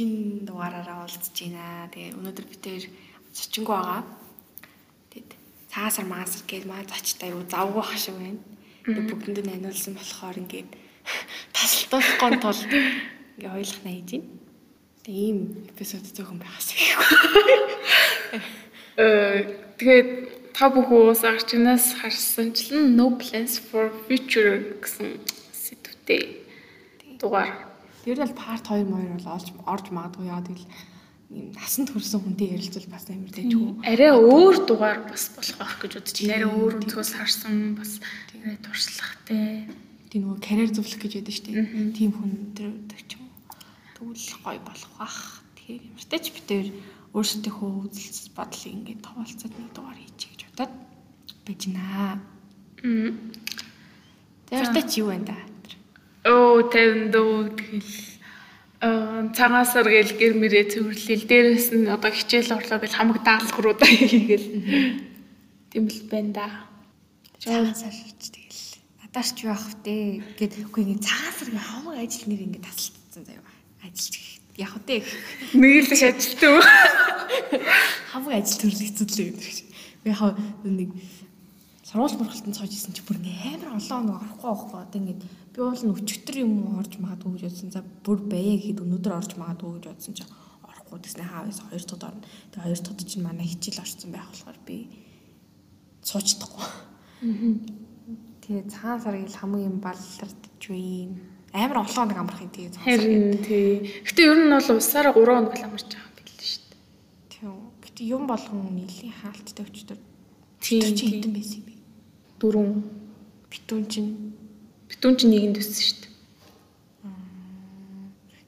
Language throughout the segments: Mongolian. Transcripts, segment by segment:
шинэ дугаараараа уулзж байна. Тэгээ өнөөдөр бид тээр зочингүй байгаа. Тэгэд цаасар маасар гэж маа зочтой юу завгүй ах шиг байна. Тэгээ бүгдэнд нь аниулсан болохоор ингээд тасалтуулахгүй тул ингээ ойлгох найж байна. Тэгээ ийм эпизод зөөхөн байгаас гэхгүй. Э тэгээд та бүхэн уус арчнаас харсанчлан No Plans for Future гэсэн сэдвтэй дугаар Тэр бол part 2 моёр бол олж орж магадгүй яа тэгэл юм насан турсан хүнтэй ярилцвал бас амар дэжгүй. Арай өөр дугаар бас болох байх гэж бодож байна. Арай өөр өнцгөөс харсан бас арай туршлагатай. Тийм нөгөө карьер зөвлөх гэж байдаг шүү дээ. Тийм хүн тэр ч юм уу тэгвэл гоё болох бах. Тэгэхээр ямартай ч битээр өөрсдийнхөө үзэл бодлыг ингээд товолцоод нэг дугаар хийчих гэж бодоод байж наа. Мм. Тэр ч юу байна да? Оо тэндүү тэгэл аа цагаасаар гээл гэр мэрээ цэвэрлээл дээрэс нь одоо хичээл орлоо гэл хамаг даалгах руу даа хийгээл тийм л байна да. Цагаасаар ч тэгэл надаас ч яах втэ гэд үгүй ингэ цагаасаар ингэ хамаг ажил нэр ингэ тасалдсан заяа. Ажиллаж яг үтэ нэг л ажилтдаг. Хамаг ажил төрлөгцөд л юм шиг. Би яг нэг сургууль мөрхөлтөнд сууж исэн чи бүр амар олон нэг орохгүй байхгүй одоо ингэ би уул нь өчтөр юм орж магадгүй гэж бодсон. За бүр бая гэхэд өнөөдөр орж магадгүй гэж бодсон чинь орохгүй гэснээр хаавас хоёр дахь орно. Тэгээ хоёр дахь чинь манай хичээл орсон байх болохоор би суучдаггүй. Тэгээ цагаан сар ил хамгийн баллардж байна. Амар олон нэг амрах юм тэгээ. Харин тий. Гэтэ ер нь бол усаараа 3 хоног л амарч байгаа юм билээ шүү дээ. Тийм. Гэтэ юм болгон нийлийн хаалттай өчтөр. Тийм хэдэн байсан юм бэ? Дөрөв. Битүүн чинь Битүүн чинь нэгэнд өссөн шүү дээ.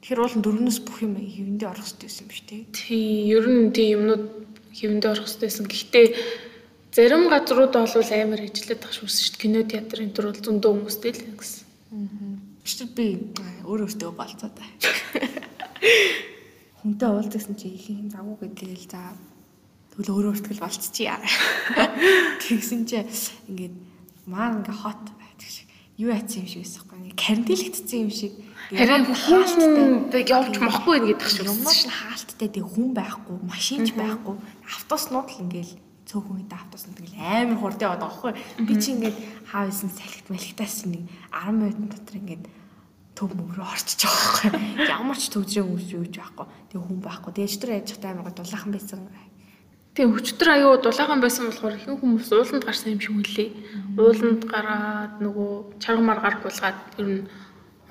Тэгэхээр уул дөрөвнөөс бүх юм хэвэндээ орох хэрэгтэй байсан биз дээ. Тий, ер нь тийм юмнууд хэвэндээ орох хэрэгтэй байсан. Гэхдээ зарим газрууд бол амар ажиллаад тах шүүс шүү дээ. Кино театр энэ төр бол зөндөө хүмүүстэй л гэсэн. Аа. Чи би өөр өөртөө болцоо та. Хүнтэй уулзсан чи их юм завгүй гэдгээл за тэгвэл өөр өөртгөл болцчихъя. Тэгсэн чи ингээд маа ингээ хот юу яцсан юм шиг байсан хгүй нэг карантинлэгдсэн юм шиг. Харин хүн явж мохгүй гэдэг шиг юмнууд нь хаалттай тэг хүн байхгүй машинч байхгүй. Автобуснууд л ингээл цөөхөн үед автобуснууд тэгэл амар хурд яваад байгаа хгүй би чи ингээд хаав исэн салхит малхитаас нэг 10 минутын дотор ингээд төв мөрөө орчиж байгаа хгүй ямар ч төвжрээ хүмүүс юу ч байхгүй. Тэг хүн байхгүй. Тэгээд ч тэр яж хата амар дулаахан байсан Тэгээ өчтөр аюу дулаахан байсан болохоор ихэнх хүмүүс ууланд гарсан юм шиг үлээ. Ууланд гараад нөгөө чаргамар гар гулгаад ер нь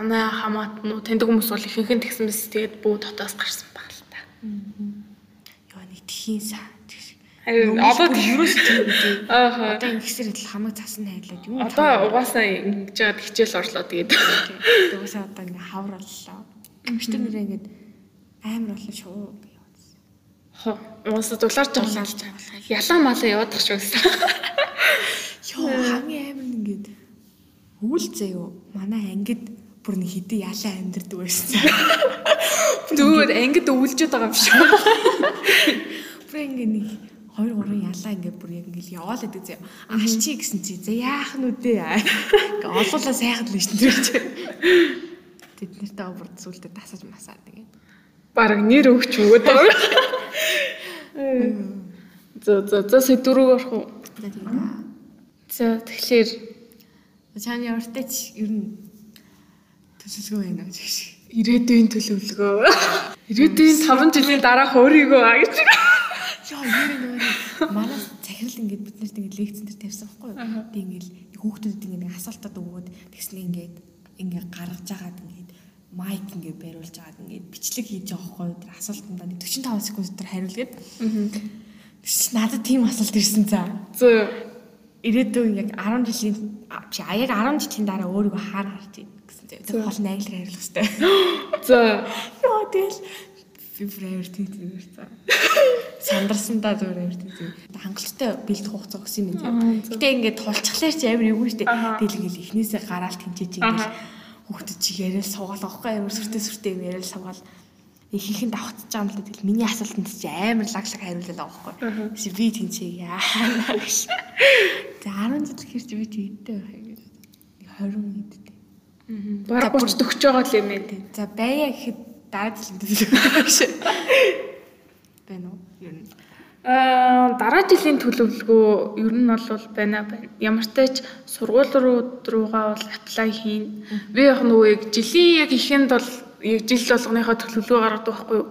манай хамаат нуу таньдаг хүмүүс бол ихэнх нь тэгсэн мэс тэгээд бүү дотоос гарсан баг л та. Яа нэг тхийн саа. Харин одоо юус тийм үү? Аа. Одоо ингэсэр идэл хамаг цасан хайлаад юу? Одоо угаасаа ингэж жаад хичээл орлоо тэгээд. Угаасаа одоо ингэ хавраллаа. Эмчтэр нэрээ ингэ амар болоо шүү Уусаа дулаарч байгаа. Ялаа малаа яваад тах шүү гэсэн. Йоо хамгийн амар ингээд үүлзээ юу. Манай ангид бүр нэг хідэн ялаа амьдэрдэг байсан. Зүгээр ангид үүлжээд байгаа юм шиг. Бүр ингээд нэг 2 3 ялаа ингээд бүр яг ингээд яваал гэдэг зэ. Алчи гэсэн чи за яах нь үдээ. Ингээд олуулаа сайхан л шүү дээ. Тэд нэртэй бүр зүйлдэ тасаж масаад ингээд. Бараг нэр өгч өгöd байгаа. За за за сэдврүү орох уу? За тэгэхээр чааны уртаа ч ер нь төсөлгөө байна гэж шиг. Ирээдүйн төлөвлөгөө. Ирээдүйн 5 жилийн дараах өөрийгөө а гэж. Яа, ер нь манай захирал ингээд бид нарт ингээд лекцэн дээр тавьсан байхгүй юу? Тэг ингээд хүүхдүүдэд ингээд асуултад өгөөд тэгснэ ингээд ингээд гаргаж ингээд майк ингээ бариулж агаад ингээ бичлэг хийж байгаа хгүй тэр асуултандаа 45 секунд дотор хариулгээд надад тийм асуулт ирсэн за. Зөө ирээдүйн яг 10 жилийн чи яг 10 жилийн дараа өөрийгөө хаана харж байна гэсэн зэ. Тэр гол найглаар хариулах хэрэгтэй. За. Яа тэгэл феврээр тийм за. Сандарсандаа зүгээр амар тийм. Хангалттай бэлдэх хугацаа өгсөн юм тийм. Гэтэ ингээд тулчглаар чи амар эвгүй штэ. Ингээл эхнээсээ гараал тэнцэж ингээл хүүхдэд чи яриад суугаал авахгүй амар сүртэй сүртэй юм яриад суугаал ихийнхэн давхцаж байгаа юм л тэгэл миний асуултанд чи амар лаглаг байгаа байхгүй. Чи би тэнцээ яа. За 10 жил хэрч би тийдтэй байх юм. 20 нийтдээ. Бараг 30 төгч байгаа л юм ээ. За байя гэхэд дараа төлөвлөгөө шиг. Байна уу? Ер нь. Аа дараа жилийн төлөвлөгөө ер нь бол байна байна. Ямар ч тач сургууль руугаа бол apply хийн. Би яг нөгөө яг жилийн яг ихэнд бол яг жил болгоныхоо төлөвлөгөө гаргадаг байхгүй юу.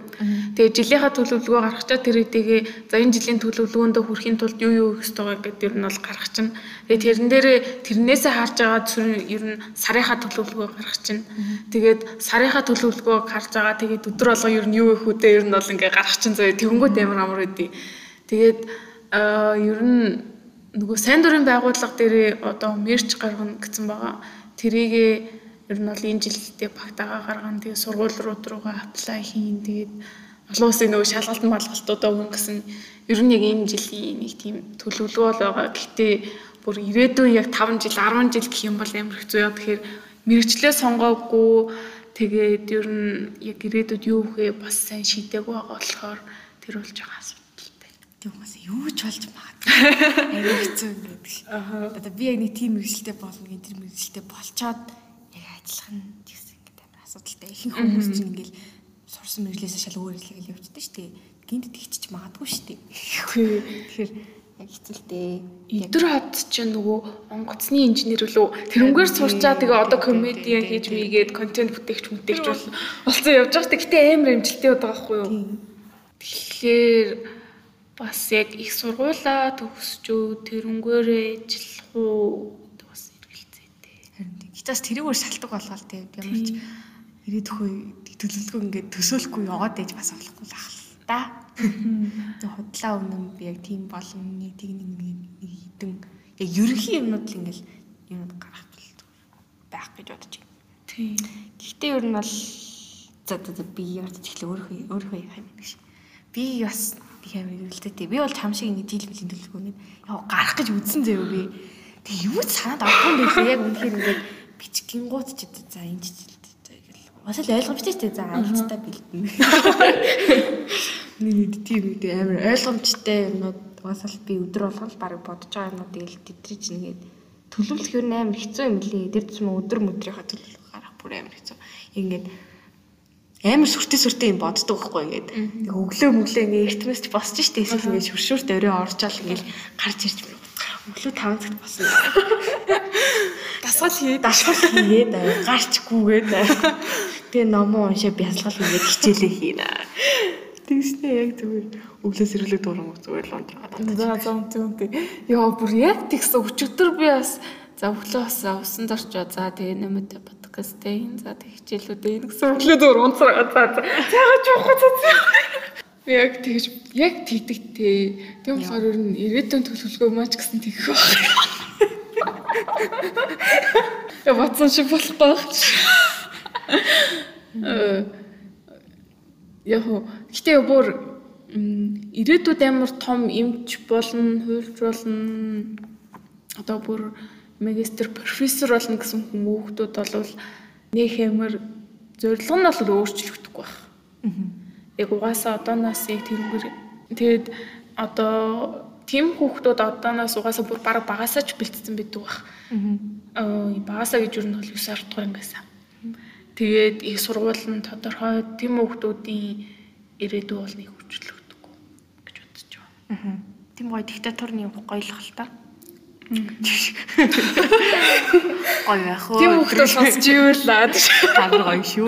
Тэгээ жилийнхаа төлөвлөгөө гаргачаа тэр хэдийгээ за энэ жилийн төлөвлөгөөнд хүрэхийн тулд юу юу хийх ёстой гэдэг ер нь бол гаргах чинь. Тэгээ тэрэн дээрээ тэрнээсээ харж байгаа ер нь сарынхаа төлөвлөгөө гаргах чинь. Тэгээд сарынхаа төлөвлөгөө харж байгаа тэгээд өдөр болго ер нь юу их үдээ ер нь бол ингээ гаргах чинь зөө тэгэнгүүт амар амар үдээ. Тэгээд ер нь нөгөө сайн дурын байгууллага дээрээ одоо мерч гаргана гэсэн байгаа. Тэрийгээ ер нь бол энэ жилдээ багтаага гаргана. Тэгээ сургуулиуд руугаа аплай хийн. Тэгээд олон улсын нөгөө шалгалт малгалтуудаа өгөн гэсэн ер нь яг энэ жилийн нэг тийм төлөвлөгөө л байгаа. Гэхдээ бүр ирээдүйн яг 5 жил 10 жил гэх юм бол ямар хэцүү яа тэгэхээр мэрэгчлээ сонгоогүй тэгээд ер нь яг ирээдүйд юу вөхөө бас сайн шийдээгүй байгаа болохоор тэр болж байгаа асуудалтай. Юу ч болж магадгүй. Аюу хэцүү гэдэг. Аа. Одоо би яг нэг тийм мэрэгчлээ болно гэх тэр мэрэгчлээ болчоод ажиллах нь гэсэн ингээд амар асуудалтай. Ихэнх хүмүүс чинь ингээл сурсан мэдлээсээ шал өөр хэлгээл явчихдаг шүү дээ. Гинт тэгчиж магадгүй шүү дээ. Тэгэхээр яг хэцэлтэй. Өдөр хавд чинь нөгөө онгоцны инженер лөө тэрнгээр сурчаа тэгээ одоо комедиан хийж мийгээд контент бүтээгч бүтээгч болсон явж байгаа. Гэтэ амар амжилттай байдаг байхгүй юу? Тэгэхээр бас яг их сургуулаа төгсчөө тэрнгээрээ ажиллах уу Хятаас тэрүүгээр шалтгаан болгоод тийм ямар ч ирээдүйн үе төлөвлөгөө ингээд төсөөлөхгүй яваад байж бас болохгүй л ахал та. Тэг худлаа өмнө би яг тийм болно нэг тийг нэг хитэн яг ерөнхий юмнууд л ингээд юмуд гарах байх гэж бодож байна. Тийм. Гэхдээ ер нь бол за за би ярьж эхлэв өөрөө өөрөө юм гэж. Би бас их амар эргэлдээтэй. Би бол чам шиг ингэ дийл билийн төлөвлөгөөний яг гарах гэж үзсэн заяа би. Тэг юу ч санаад авахгүй юм байлээ яг үнэхээр ингээд бичгингууд ч гэдэг за энэ ч гэл бас л ойлгомжтой ч за альцтай бэлдэнэ. Нэг тийм нэг амар ойлгомжтой юмнууд бас л би өдөр болгон баг бодож байгаа юмнууд тэгэл тэдний чинь ингээд төлөвлөх юм амар хэцүү юм лээ. Тэр чинь өдөр өдрийнхаа төлөвлөх гарах бүр амар хэцүү. Ингээд амар сүртэй сүртэй юм боддог байхгүй ингээд өглөө мөглөө ингээд эртмэсч босч штэ эсвэл ингээд шүршүрт өрөө орчаал ингээд гарч ирж өглөө 5 цагт босно. Дасгал хий, дасгал хийгээд гарчгүйгээд тэгээ номоо уншаа бясалгал хийгээд хичээлээ хийнэ. Тэгснэ яг зүгээр. Өглөөс ирүүлэг дуурам зүгээр л унж байгаа. За за үнтэй. Яа бүр яг тэгсэн. Өчигдөр би бас за өглөө бас усан дорчоо. За тэгээ нэмэт подкасттэй. За тэг хичээлүүдээ энэ гэсэн өглөө дөр унцраа. За за. Цаагач явах цаа. Би яг тэгж яг тэгдэгтэй. Тийм болохоор ер нь ирээдүйн төлөвлөгөө маач гэсэн тэгэх байна. Я батсан шиг болохгүй байх. Яг гэтээ бүр ирээдүйд амар том эмч болно, хуульч болно. Одоо бүр магистр, профессор болно гэсэн хүмүүстүүд бол нэг хэмэр зорилго нь бол өөрчлөгдөхгүй байх. Яг угаасаа одооноос яг тэрнгээр тэгээд одоо тийм хүүхдүүд одооноос угаасаа бүр баг багасаа ч бэлтцсэн байдаг бах. Аа багасаа гэж юу нь бол 9 10 дугаар ангиасаа. Тэгээд их сургууль нь тодорхой тийм хүүхдүүдийн ирээдүй бол нэг хөгжлөгдөхгүй гэж бодож байгаа. Тийм гоё диктатурны гоёлох л та. Гоё яах вэ? Тийм хүүхдүүд сонсч юу л аа. Амар гоё шүү.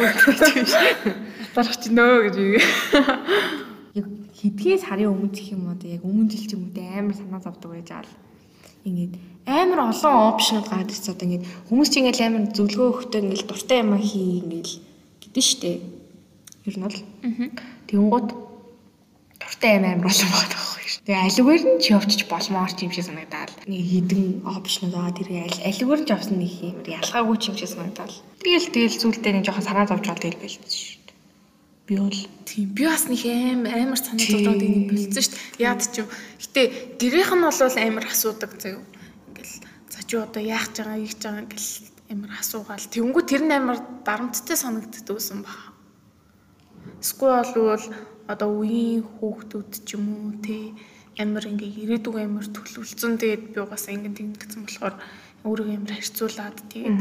Дарах ч нөө гэж яг хэдгээр сарын өмнө гэх юм одоо яг өмнө жил ч юм уу амар санаа зовдөг байж байгаа л. Ингээд амар олон опшнууд гараад ирсэн одоо ингээд хүмүүс чинь ингээд амар зөвлөгөө өгөхдөө ингээд дуртай юм хий ингээд гэдэг штэ ер нь бол. Тэгэнгუთ дуртай юм амар олон байгаа байхгүй Тэгээ аливаар нь ч явчих болмоор ч юм шиг санагдаад нэг хідэн опшнууд байгаа тэр аливаар нь ч авсан нэг юм ялгаагүй ч юм шиг санагдаад тэгэл тэгэл зүйлдээ нэг жоохон санаа зовж байгаа тэгэл байл шүү Би бол тийм би бас нэг аим амар санаа зовлоод нэг болцсон шүү дээ. Яад ч юм. Гэтэ гэрийнх нь бол амар асуудаг заяа. Ингээл за чи одоо яах гэж байгаа, ийх гэж байгаа ингээл амар асуугаал. Тэнгүү тэр нь амар дарамттай санагддаг байсан баг. Эсвэл болвол одоо үеийн хүүхдүүд ч юм уу те амар ингээ ирээдүг амар төлөвлөсөн тэгээд би угаасаа ингээ тийм гэсэн болохоор өөрийгөө амар харьцуулаад тэгээд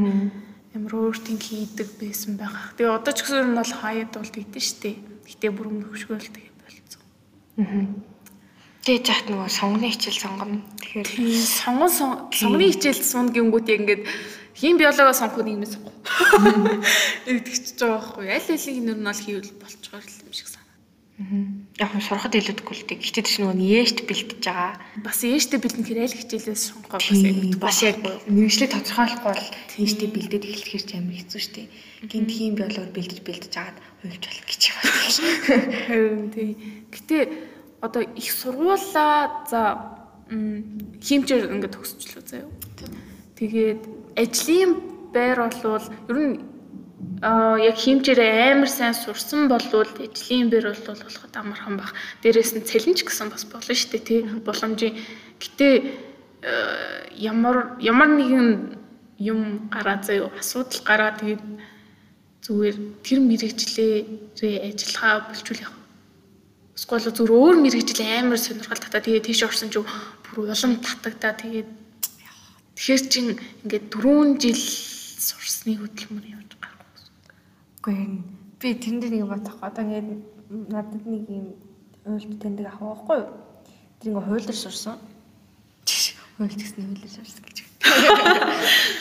амар өөртөө хийдэг байсан байгаа. Тэгээ одоо ч гэсэн нь бол хаяад бол тэгдэж штэ. Гэтэ бүр өмнө хөшгөөл тэгээ болцсон. Аа. Тэгээ жаат нөгөө сонгоны хичээл сонгоно. Тэгэхээр сонгон сонгоны хичээл суун гингүүд яг ингээд хим биологоо сонгох нэг юм сонгох. Нэг тэгчихэж байгаа байхгүй. Аль алиг нэр нь бол хийвэл болчихоор л юм шиг санаа. Яг нь сурахад илүүдэхгүй л дээ. Гэхдээ тийч нөгөө нээшт бэлтэж байгаа. Бас ээжтэй бэлэн хэрэг хичээлээс сонгох бас яг бас яг мэрэгчлээ тодорхойлохгүй бол нээштэй бэлдээд эхлэхээр ч амар хэцүү шүү дээ. Гинт хийм биологоор бэлдэж бэлдэж агаад хувьч болох гэж байна. Харин тий. Гэтэ одоо их сургуулаа за м, химчээр ингээд төгсчлөө заяа. Тэгээд ажлын байр болвол ер нь аа яг химчээр амар сайн сурсан болвол ажлын байр бол болоход амархан баг. Дээрээс нь цэлэнч гэсэн бас болно шүү дээ тий. Боломжийн. Гэтэ э, ямар ямар нэгэн юм гараа заяа асуудал гараа тэгээд зүгээр тэр мэрэгчлэрээ ажиллахаа болчул яг. Эсвэл зүгээр өөр мэрэгжил амар сонирхол татаа тэгээд тийш орсон ч бүр улам татагдаа тэгээд тэгэхээр чин ингээд 4 жил сурсны хөдөлмөр явж. Үгүй ээ. Би тэрэнд нэг бодох. Одоо ингээд надад нэг юм уйлд тэндэг ах байхгүй юу? Тэр ингээд хуйлар сурсан. Хуйлд гэсэн хуйлар сурсан гэж.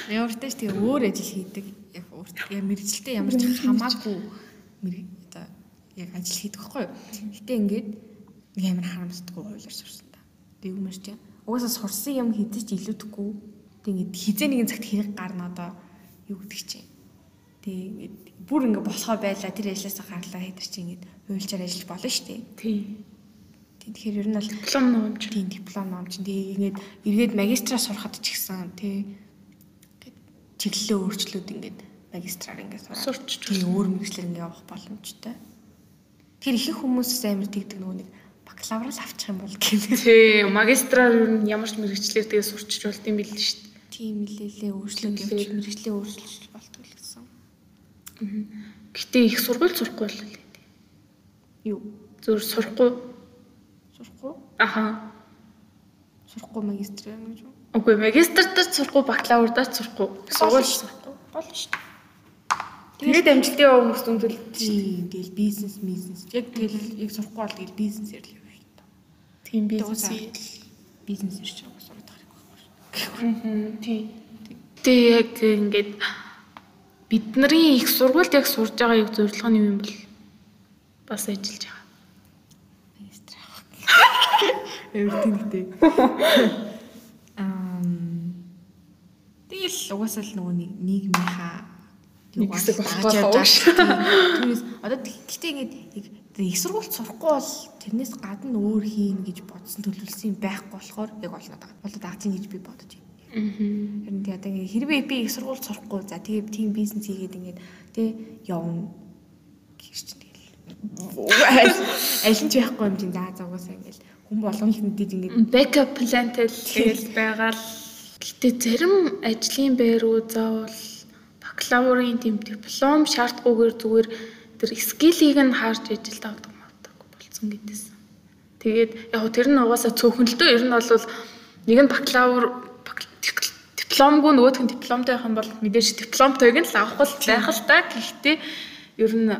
Ямартай ч тэгээ өөр ажил хийдэг. Яг өөрт яг мэрэгчлээ ямар ч хамаагүй мэрэг одоо яг ажил хийдэг байхгүй юу? Гэтэ ингээд нэг амар харамсдаггүй хуйлар сурсан та. Тэг юм шиг. Угаасаа сурсан юм хэдэж илүүдэхгүй. Тэг ингээд хизээ нэгэн цагт хэрэг гарна одоо юу гэдэг чинь. Тэг ингээд бүр ингээд босгоо байла тэр ажилласаа гарлаа хэдэр чи ингээд хуйлчаар ажиллаж болно шүү дээ. Тий. Тэгэхээр ер нь бол Диплом номж. тийм диплом ном чинь тэгээ ингээд эргээд магистраа сурахад ч гэсэн тий чиглэлээ өөрчлөөд ингээд магистраар ингээд. Сурч. тий өөр мэрэгчлэр ингээд явах боломжтой. Тэр ихэнх хүмүүс амар тэгдэг нөгөө нэг бакалавр л авчих юм бол юм. Тий, магистраар ямар ч мэрэгчлэр тэгээ сурчиж болт юм бил шүү дээ. Тийм нэлээлээ өөрчлөөд явж мэрэгчлээ өөрчлөж гэсэн. Гэтэ их сургууль сурахгүй л лээ. Юу? Зөв сурахгүй. Сурахгүй? Аха. Сурахгүй магистр юм гэж үү? Үгүй магистртаа сурахгүй, бакалаврдаа сурахгүй. Сургууль сурахгүй. Болно шүү дээ. Тэгээд амжилтын яваа хүмүүс дүндэл Тийм тэгэл бизнес бизнес яг тэгэл яг сурахгүй бол тэгэл бизнесээр л явж шүү дээ. тийм Бизнес бизнес. бизнес ирж байгаа сурах хэрэгтэй байхгүй шүү. Аа тий. Тэ яг ингээд бидний их сургуульд яг сурж байгаа яг зорилго нь юу юм бол бас ажиллаж байгаа. Магистр авах. Эвэртэн гэдэг. Ам тэгэл угаасаа л нөгөө нийгмийнхаа явж хаа. байгаа. Түүнээс одоо гэхдээ ингээд их сургууль сурахгүй бол тэрнээс гадна өөр хийн гэж бодсон төлөвлөсөн юм байхгүй болохоор яг олнод байгаа. Болоод агцын гэж би бодож байна. Тий одоо ингээ хэрвээ би их сургууль сурахгүй за тэгээ тийм бизнес хийгээд ингээд тий явна чинь тэгэл аль нь ч байхгүй юм чинь за зугаасаа ингээл хүн болгон л мэдээж ингээд Backup planтэй л тэгэл байгаа л гэтээ зарим ажлын байруу заавал бакалаврын тийм диплом шаардгүйгээр зүгээр тэр скиллийг нь харж ажилд авдаг мавдаг болцсон гэдээсэн. Тэгээд яг тэр нь угаасаа цөөхөн л дөө ер нь бол нэг нь бакалавр дипломгүй нөгөөх нь дипломтой байх юм бол мэдээж дипломтойг нь л авах л байх л та. Гэхдээ ер нь э,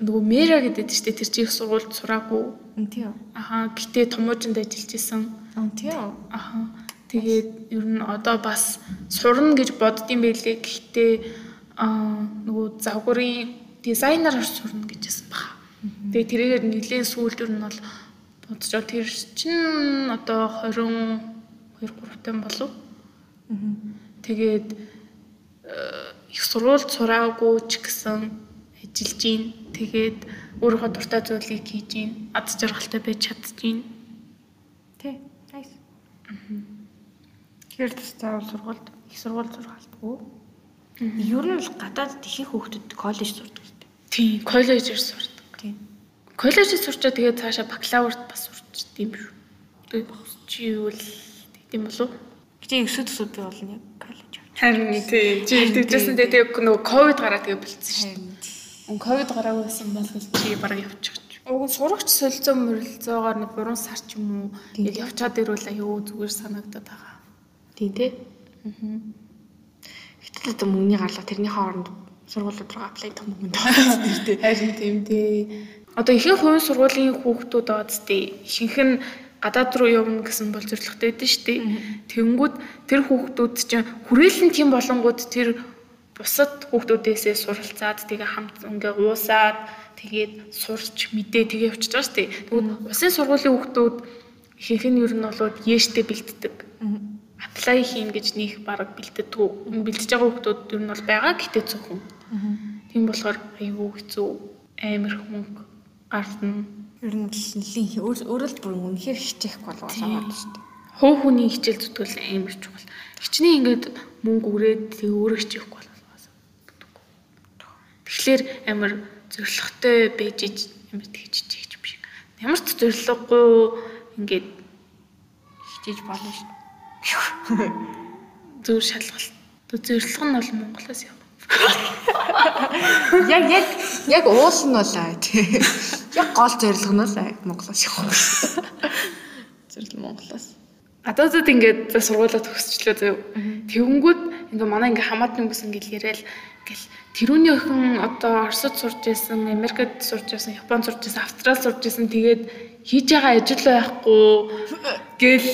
нөгөө мэра гэдэг чинь тэр чинь их сургуульд сураагүй тий Аха гэтээ томуужинд ажиллаж исэн. аа тий Аха тэгээд ер нь одоо бас сурна гэж боддсон байлээ. Гэхдээ аа нөгөө загварын дизайнераар сурна гэж байсан баг. Тэгээд тэрээр нэлээд сүүлд ер нь бол байгаа. Тэр чинь одоо 22 3 тань болов. Тэгээд э, их сургуульд сураагүй ч гэсэн ажиллаж гин. Тэгээд өөрийнхөө дуртай зүйлийг хийж гин. Ад жаргалтай байж чадж гин. тий nice Тэгэхээр заавал сургуульд их сургууль сургаалдаггүй ер нь л гадаад ихэнх хүүхдүүд коллеж сурдаг дээ Тийм, коллежээр сурдаг. тий Коллежид сурчаа тэгээд цаашаа бакалаврт бас сурчд юм шүү. Тэгээд чи юу л тийм болов? Гэтээ өсөд өсөд би болно яг коллеж Харин тийм. Чи тэгжсэн тэгээд нөгөө ковид гараад тэгээд болцсон шүү. харин Өн ковид гараагүйсэн бол чи бараг явчих. Уг сурагч солилцоо мөрөлцөөгоор нэг 3 сар ч юм уу яг явчаад ирвэл аюу зүгээр санагдаад байгаа. тий тий Гэтэ одоо мөнгөний гарлага тэрний хооронд сургуулиуд руу аплай дэх мөнгөнд тооцсон тий. Харин тийм дээ. Одоо ихэнх хувийн сургуулийн хүүхдүүд одсдээ ихэнх нь гадаад руу явна гэсэн бол зорилготой байдэн шүү дээ. Тэнгүүд тэр хүүхдүүд чинь хүрээлэн тийм болонгууд тэр бусад хүүхдүүдээсээ суралцаад тэгээ хамт ингээ уусаад тэгээд сурч мэдээ тэгээ явчихж байгаа шүү дээ. Тэгвэл усын сургуулийн хүүхдүүд ихэнх нь ер нь болоод яэштэй бэлддэг. Аплай хийн гэж нөх баг бэлддэггүй. Бэлдэж байгаа хүүхдүүд ер нь бол байгаа гэтээ зөвхөн. Тийм болохоор аюу хэцүү амар хөнгө гарна. Ер нь нэлийн өөрөө л бүр үнэхээр хичээх болов болоод шүү дээ. Хуу хүний хичээл зүтгэл амар чухал. Хичнээн ингээд мөнгө өрөөд тэг өөрөө хичээхгүй болов. Тэгэхээр амар зоригтой байж амар тэгж чийгч биш. Ямар ч зориггүй ингээд хичээж болно шүү дээ. Зөв шалгалт. Зорилго нь бол Монголоос яв. Яг яг яг уул нь бол аа тий. Яг гол зорилго нь бол Монголоос явах. Зорилго Монголоос. Ададад ингээд сургуулаа төгсчлөө зөө. Тэгэнгүүт ингээ манай ингээ хамаатны хүмүүс ингээ яриад гэл тэрүүний охин одоо Оросд сурж байсан, Америкт сурж байсан, Японд сурж байсан, Австралид сурж байсан тэгээд хийж байгаа ажил байхгүй гэл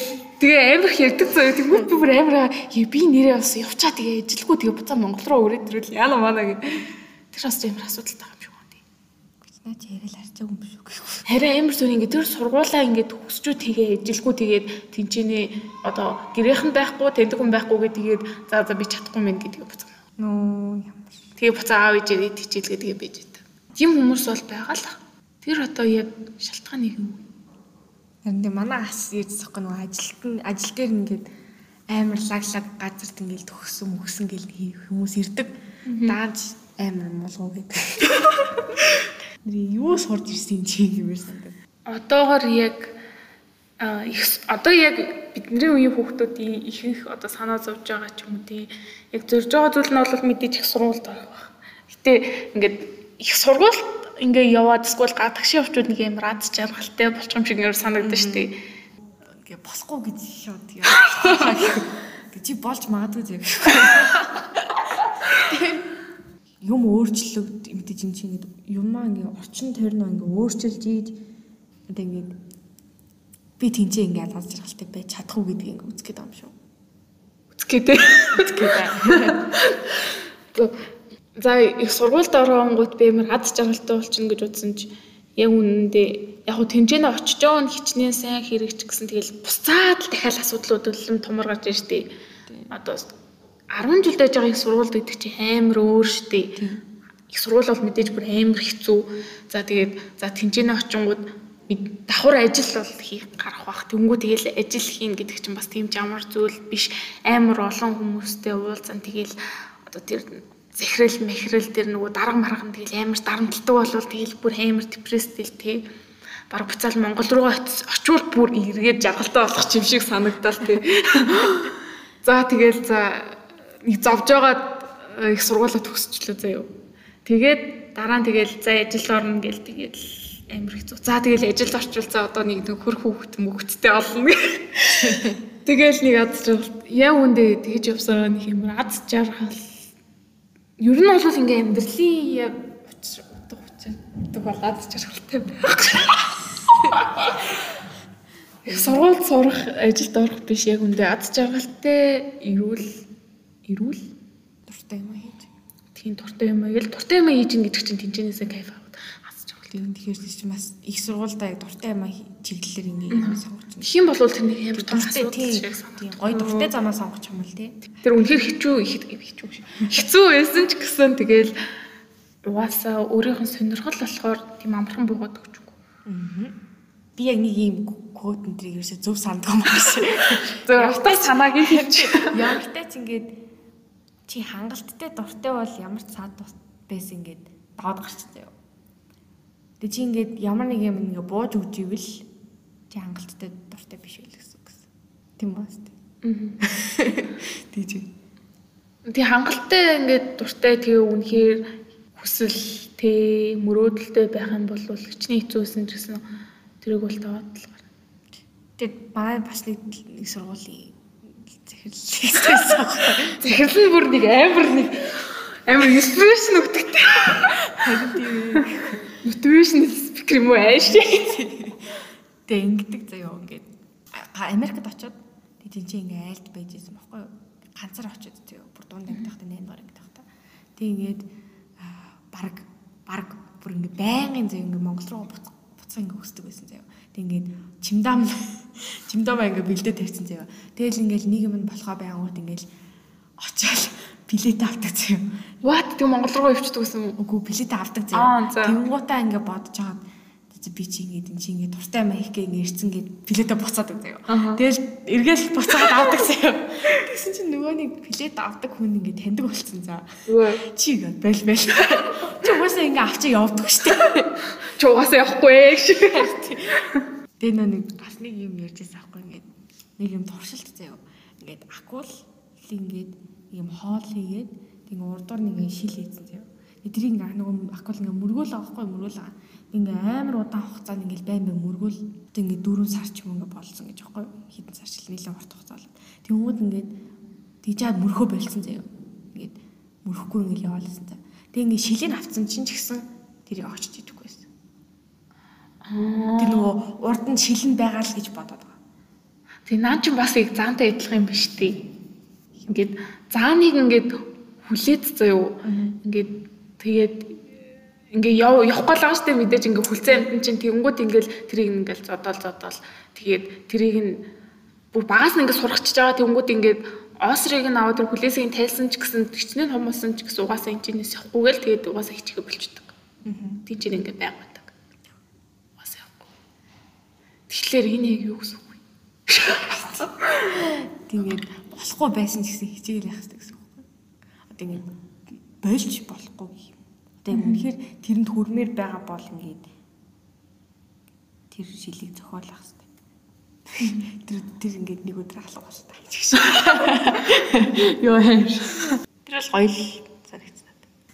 тэгээ амар их ярьдаг зөө. Тэнгүүд би бүр амар би нэрээ бас явчаа тэгээ ажилгүй тэгээ буцаа Монгол руу өрөөд ирвэл яана мана гэ. Тэр бас амар асуудалтай юм шиг байна. Наач яриад харцаагүй юм шүү гэхгүй. Харин амар зүр ингээд тэр сургуулаа ингээд төгсчүү тэгээ ажилгүй тэгээд тэнцэнэ одоо гэрийнхэн байхгүй, тэндэг хүн байхгүй гэ тэгээд за за би чадахгүй мэн гэдгийг буцаа. Нөө ямар. Тэгээ буцаа аав ижээд хичээлгээ тэгээ байж байдаг. Тийм хүмүүс бол байгаа л. Тэр одоо яг шалтгаан нэг юм. Харин манай ас ярьцсахгүй нөгөө ажилт нь ажил дээр ингээд амар лаглаг газарт ингээд төгсөн мөксөн гэл хүмүүс ирдэг. Дааж амар мулгуу гэдэг. Нэр юу сурж ирсэн чи гэмэрсэн. Одоогор яг их одоо яг бидний үеийн хүүхдүүдийн ихэнх одоо санаа зовж байгаа ч юм уу тий. Яг зорж байгаа зүйл нь бол мэдээж их сургуульд баг. Гэтэ ингээд их сургуульд ингээ яваад эсвэл гадагшийн овчууд нэг юм рад жаргалтай болчих юм шиг нэр санагдаж штэ. Ингээ босхгүй гэж шууд яа. Чи болж магадгүй зэрэг. Юм өөрчлөлт мэдээж энэ чинь юмаа ингээ орчин тойрноо ингээ өөрчилж ийж одоо ингээ би тэнцээ ингээ алгаж жаргалтай байж чадахгүй гэдгийг ингээ үзэх гээд байгаа юм шүү. Үзэх гээд. Үзэх гээд. За их сургуульд оронгууд би ямар ад жаргалтай болчихно гэж утсан чи яг үнэндээ яг хуу тэмцээнэ очиж байгаа нь хичнээн сайн хэрэгч гэсэн тэгэл буцаад л дахиад асуудлууд улам томор гарч ийн штэ. Одоо 10 жил дэж байгаа их сургууль гэдэг чи амар өөр штэ. Их сургууль бол мэдээж бүр амар хэцүү. За тэгээд за тэмцээнэ очингууд давхар ажил бол хийх гарах бах. Тэнгүү тэгэл ажил хийн гэдэг чинь бас тийм ч ямар зүйл биш. Амар олон хүмүүстэй уулзсан тэгэл одоо тэр зэхрэл мэхрэл тэр нөгөө дарга марган тэгэл амар дарамтлагдаг болвол тэгэл бүр амар депресстэй л тий. Бараг буцаал Монгол руу очивол бүр эргээд жаргалтай болох юм шиг санагдал тий. За тэгэл за нэг зовж байгаа их сургуулаа төгсчлөө заяа. Тэгээд дараа нь тэгэл за ажил орно гэл тэгэл амар хэцүү. За тэгэл ажилд орчуулцаа одоо нэг хөр хүүхэд мөхөдтэй олно. Тэгэл нэг аз жаргал яг үндэ тэгж явсараа нэг юм аз жаргал. Ер нь бол ингээ амьдралын яг утга учир утга бол аз жаргалтай байх. Их сургуульд сурах, ажилд орох биш яг үндэ аз жаргалтай ирүүл ирүүл дуртай юм хийж. Тийм дуртай юм аа. Ял дуртай юм хийж ин гэдэг чинь тэнцэнээсээ кайф жаргал. Тийм тэгэхээр чи бас их сургуульдаа яг дуртай юм чиглэлээр ингээ байна. Хин болвол тэр нэг амар Дуртай тийм гоё дуртай замаа сонгох юм бол тий. Тэр үнэхээр хичүү их хичүү. Хэцүү байсан ч гэсэн тэгэл угаасаа өөрийнх нь сонирхол болохоор тийм амархан буугаад өгчгүй. Аа. Би яг нэг юм код энэ тэрийг ерөөсө зөв санддаг юм биш. Зөв автаа санааг нь хийж. Ямартай ч ингээд чи хангалттай дуртай бол ямар ч цаад байсан ингээд даваад гарчтай юу. Тэгээ чи ингээд ямар нэг юм ингээ бууж өгч ивэл чи хангалттай дуртай биш байл гэсэн үг гэсэн. Тийм ба сте. Аа. Тийж. Тэг хангалттай ингээд дуртай тэгээ үнэхээр хүсэл тэ мөрөөдөлтэй байх юм бол хичнээн хэцүүсэн ч гэсэн тэрийг бол таваад л гарна. Тэгээд манай бас нэг нэг сургуулийн захирлсан. Захирал нь бүр нэг амар нэг амар инспирэшн өгдөгтэй. Харин тийм. Мотивашнл спикер юм уу ааш. Тэ ингэдэг заяа ингээд Америкт очиод тийм чи ингээ айлд байж байсан байхгүй юу? Ганцаар очиод заяа бүр дунд ангидахтай 8 дугаар ангидах та. Тэг ингээд баг баг бүр ингээ байнгын заяа ингээ Монгол руу буцах буцах ингээ өсдөг байсан заяа. Тэг ингээд чимдам чимдамаа ингээ бэлдээ тавьсан заяа. Тэгэл ингээл нэг юм болохоо байнгут ингээл очиад билет авдаг заяа. What тэг Монгол руу явчихдаг гэсэн Үгүй билет авдаг за. Тэнгуутаа ингээ бодож байгаа би чи ингээд энэ чи ингээд туртай маях гээ ингээд ирцэн гээд билетээ буцаад. Аха. Тэгэл эргээл буцаад авдаг заяа. Тэгсэн чинь нөгөө нэг билет авдаг хүн ингээд таньдаг болцсон за. Чи ингээд бэл бэл. Чи угаасаа ингээд авчаа явдаг штэ. чи угаасаа явахгүй ээ гэж. Тэгээ нөө нэг бас нэг юм ярьжсэн аахгүй ингээд нэг юм туршилт заяа. Ингээд акул ингээд юм хоол хийгээд тэгээ урдуур нэг шил хийсэн заяа. Эдрийг ингээ нөгөө акул ингээ мөргөөл авахгүй мөргөөл аа. Ингээ амар удаан хугацаанд ингээ байн байн мөргөөл тэг ингээ 4 сар ч юм ингээ болсон гэж аахгүй хэдэн сар шил нэлээд урт хугацаа болоод. Тэнгүүд ингээ тийжээд мөрхөө болцсон заяа. Ингээд мөрөхгүй ингээ яваалсан та. Тэг ингээ шилийг авцсан чинь ч гэсэн тэрийг очиж идэхгүй байсан. Тэр нөгөө урд нь шилэн байгаа л гэж бодоод байгаа. Тэг наа чи бас яг заантай адилхан юм биш үү? Ингээд зааныг ингээд хүлээд заяо. Ингээд тэгээд ингээ яв явахгүй л байгаа штэ мэдээж ингээ хүлцэн амтэн чинь тэгэнгүүт ингээл тэрийг ингээл зодоол зодоол тэгээд тэрийг нь бүр багаас нь ингээ сурахчиж байгаа тэгэнгүүт ингээд осрыг нь аваад тэр хүлээсийг тайлсан ч гэсэн төчнөө хомоосон ч гэсэн угаасаа энэчнээс явахгүйгээл тэгээд угаасаа хичгээ болчихдог. Тийм чинь ингээ байгаад. Угаасаа явахгүй. Тэгэхээр энэ яг юу гэсэн үг вэ? Тэгээд болохгүй байсан гэсэн хичээл яах хэрэгтэй гэсэн үг байхгүй. Одоо ингээд болж болохгүй гэх юм. Одоо юм үнэхээр тэрэнд хүрмээр байгаа бол ингээд тэр шилийг зохиолох хэрэгтэй. Тэр тэр ингээд нэг өдөр алга болтой гэж шиг. Йоо хайр. Тэр бол гоё л.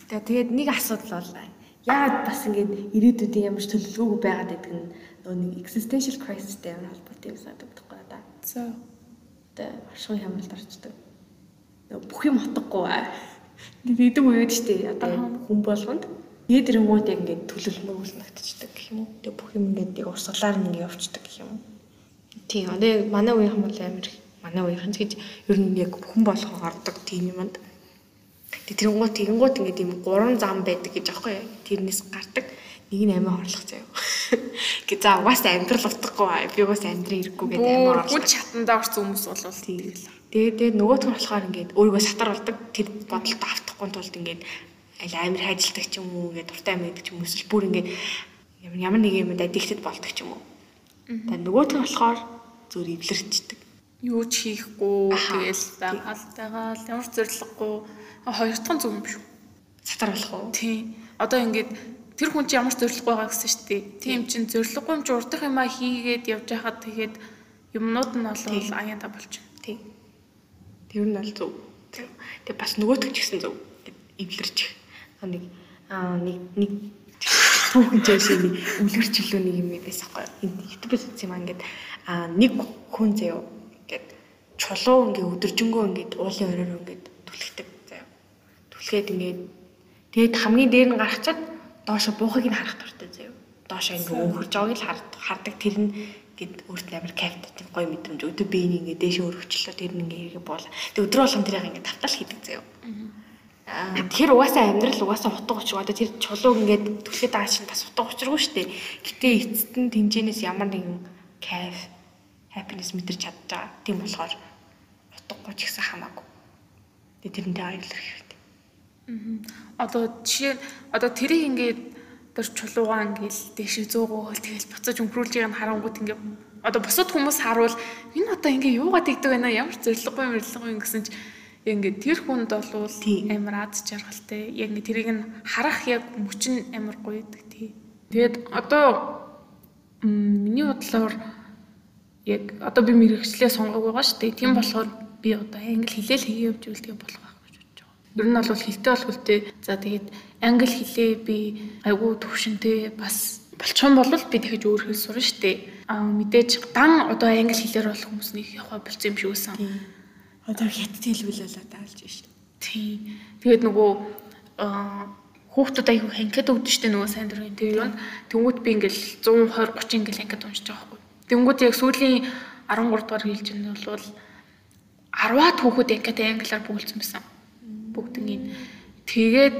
Тэгээ тэгээд нэг асуудал бол яагаад бас ингээд ирээдүйдээ ямар ч төлөвлөгөөгүй байгаад байдаг нь нөгөө нэг existential crisis-тэй ямар холбоотой юм санагддаг байна. За. Одоо оршихуй хямралд орчдөг. Бүх юм утгагүй аа. Нэгдэг үед штэ одоо хүн болгонд нээд ирэнгууд яг ингээд төлөвлөмөр үлнэгдчихдэг гэх юм уу. Тэгээ бүх юм ингээд яг урсгалаар ингээд явцдаг гэх юм уу. Тийм одоо манай үеийнхэн бол амар их. манай үеийнхэн гэж ер нь яг хүн болгоо ордог тийм юмд. Тэгээ тэрэнгууд тэгэнгууд ингээд юм гурван зам байдаг гэж аахгүй юу. Тэрнээс гардаг нэг нь амиа хорлох заяа. Гэ за угаасаа амьдрал утгагүй би угаасаа амьдрын ирэхгүй гэдэг амиа Бүр хорлох. хүн чатандаа орсон хүмүүс бол Тэгээд тэгээд нөгөөх нь болохоор ингээд өөрийгөө сатар болдог тэр бодолд автахгүй тулд ингээд аль амир хайжилдаг ч юм уу ингээд дуртай амьд ч юм уу эсвэл бүр ингээд ямар нэг юмд аддиктэд болдог ч юм уу. Тэгээд нөгөөх нь болохоор зөв эвлэрчдэг. юу ч хийхгүй тэгэл л л ямар зориггүй хоёр дахь зүг юм шүү. Сатар болох уу? Тийм. Одоо ингээд тэр хүн чинь ямар зориггүй байгаа гэсэн шүү дээ. Тийм чинь зориггүй юм чи урд дах юмаа хийгээд явж байхад тэгээд юмнууд нь бол аяанда болчихно. Тийм. Тэр нь бол зөв. Тэгээд бас нөгөөтг ч гэсэн зөв. Эвлэрчих. Аа, Нэг аа нэг нэг түүхэн жишээ нэг үлгэрчлөө нэг юм байсан байхгүй. Энд YouTube-с үзсэн юм аа ингээд аа нэг хүн заяа ингээд чулуу ингээд өдөржингөө ингээд уулын оройроо ингээд түлхдэг заяа. Түлхээд ингээд тэгээд хамгийн дээр нь гарахчаад доошо буухыг нь харах дуртай заяа. Доошо ингээд өөхөрж байгааг л хар- хардаг тэр нь гээд өөрт амар кайфтай тийм гоё мэдрэмж өдөө биений ингээд дээшээ өргөчлөө тэр нь хэрэгэ буула. Тэг өдрөө болгон тэрийг ингээд тавтал хийдэг заяа. Тэгэхээр угаасаа амьдрал угаасаа утга учир одоо тэр чулууг ингээд түлхээд байгаа чинь бас утга учиргүй шүү дээ. Гэтэ эцэст нь тэмцэнээс ямар нэгэн кайф happiness мэдэрч чадж байгаа. Тийм болохоор утгагүй ч гэсэн хамаагүй. Тэгээ тэрнтэй аюулрах хэрэгтэй. Одоо жишээ одоо тэрийг ингээд тэр чулуугаа ингээл дэшээ зөөгөөл тэгэл буцаж өнгөрүүлж байгааг нь харангуут ингээд одоо бусад хүмүүс харуул энэ одоо ингээ юугаад тэгдэг байна ямар зориггүй юм гэсэн чи ингээд тэр хүнд бол Тийм. амар аз жаргалтай яг ингээ тэрийг нь харах яг мөчн амар гоё гэдэг тий. Тэгээд одоо миний бодлоор яг одоо би мэрэгчлээ сонгоог байгаа шүү дээ. Тийм болохоор би одоо англи хэлээл хийе явж тэгээ болох байх гэж бодож байгаа. Ер нь бол хэлтэй болох үлтэй. За тэгээд англи хэлээ би айгүй төвшөнтэй бас болчихсон бол би дахиж өөр хэл сурна дээ. Аа мэдээж дан одоо англи хэлээр болох хүмүүс нэг яваа болцсон юм шиг үсэн. Одоо хятад хэлбэлээ даалж биш. Тий. Тэгээд нөгөө аа хүүхдүүд аягүй ханкад өгдөн штэ нөгөө сайн дурын тэр юу. Тэнгүүт би ингээл 120 30 ингээл ханкад уншиж байгаа байхгүй. Тэнгүүт яг сүүлийн 13 дугаар хэлж байгаа нь бол 10-аад хүүхэд ханкад англиар бүгэлдсэн байсан. Бүгднийг. Тэгээд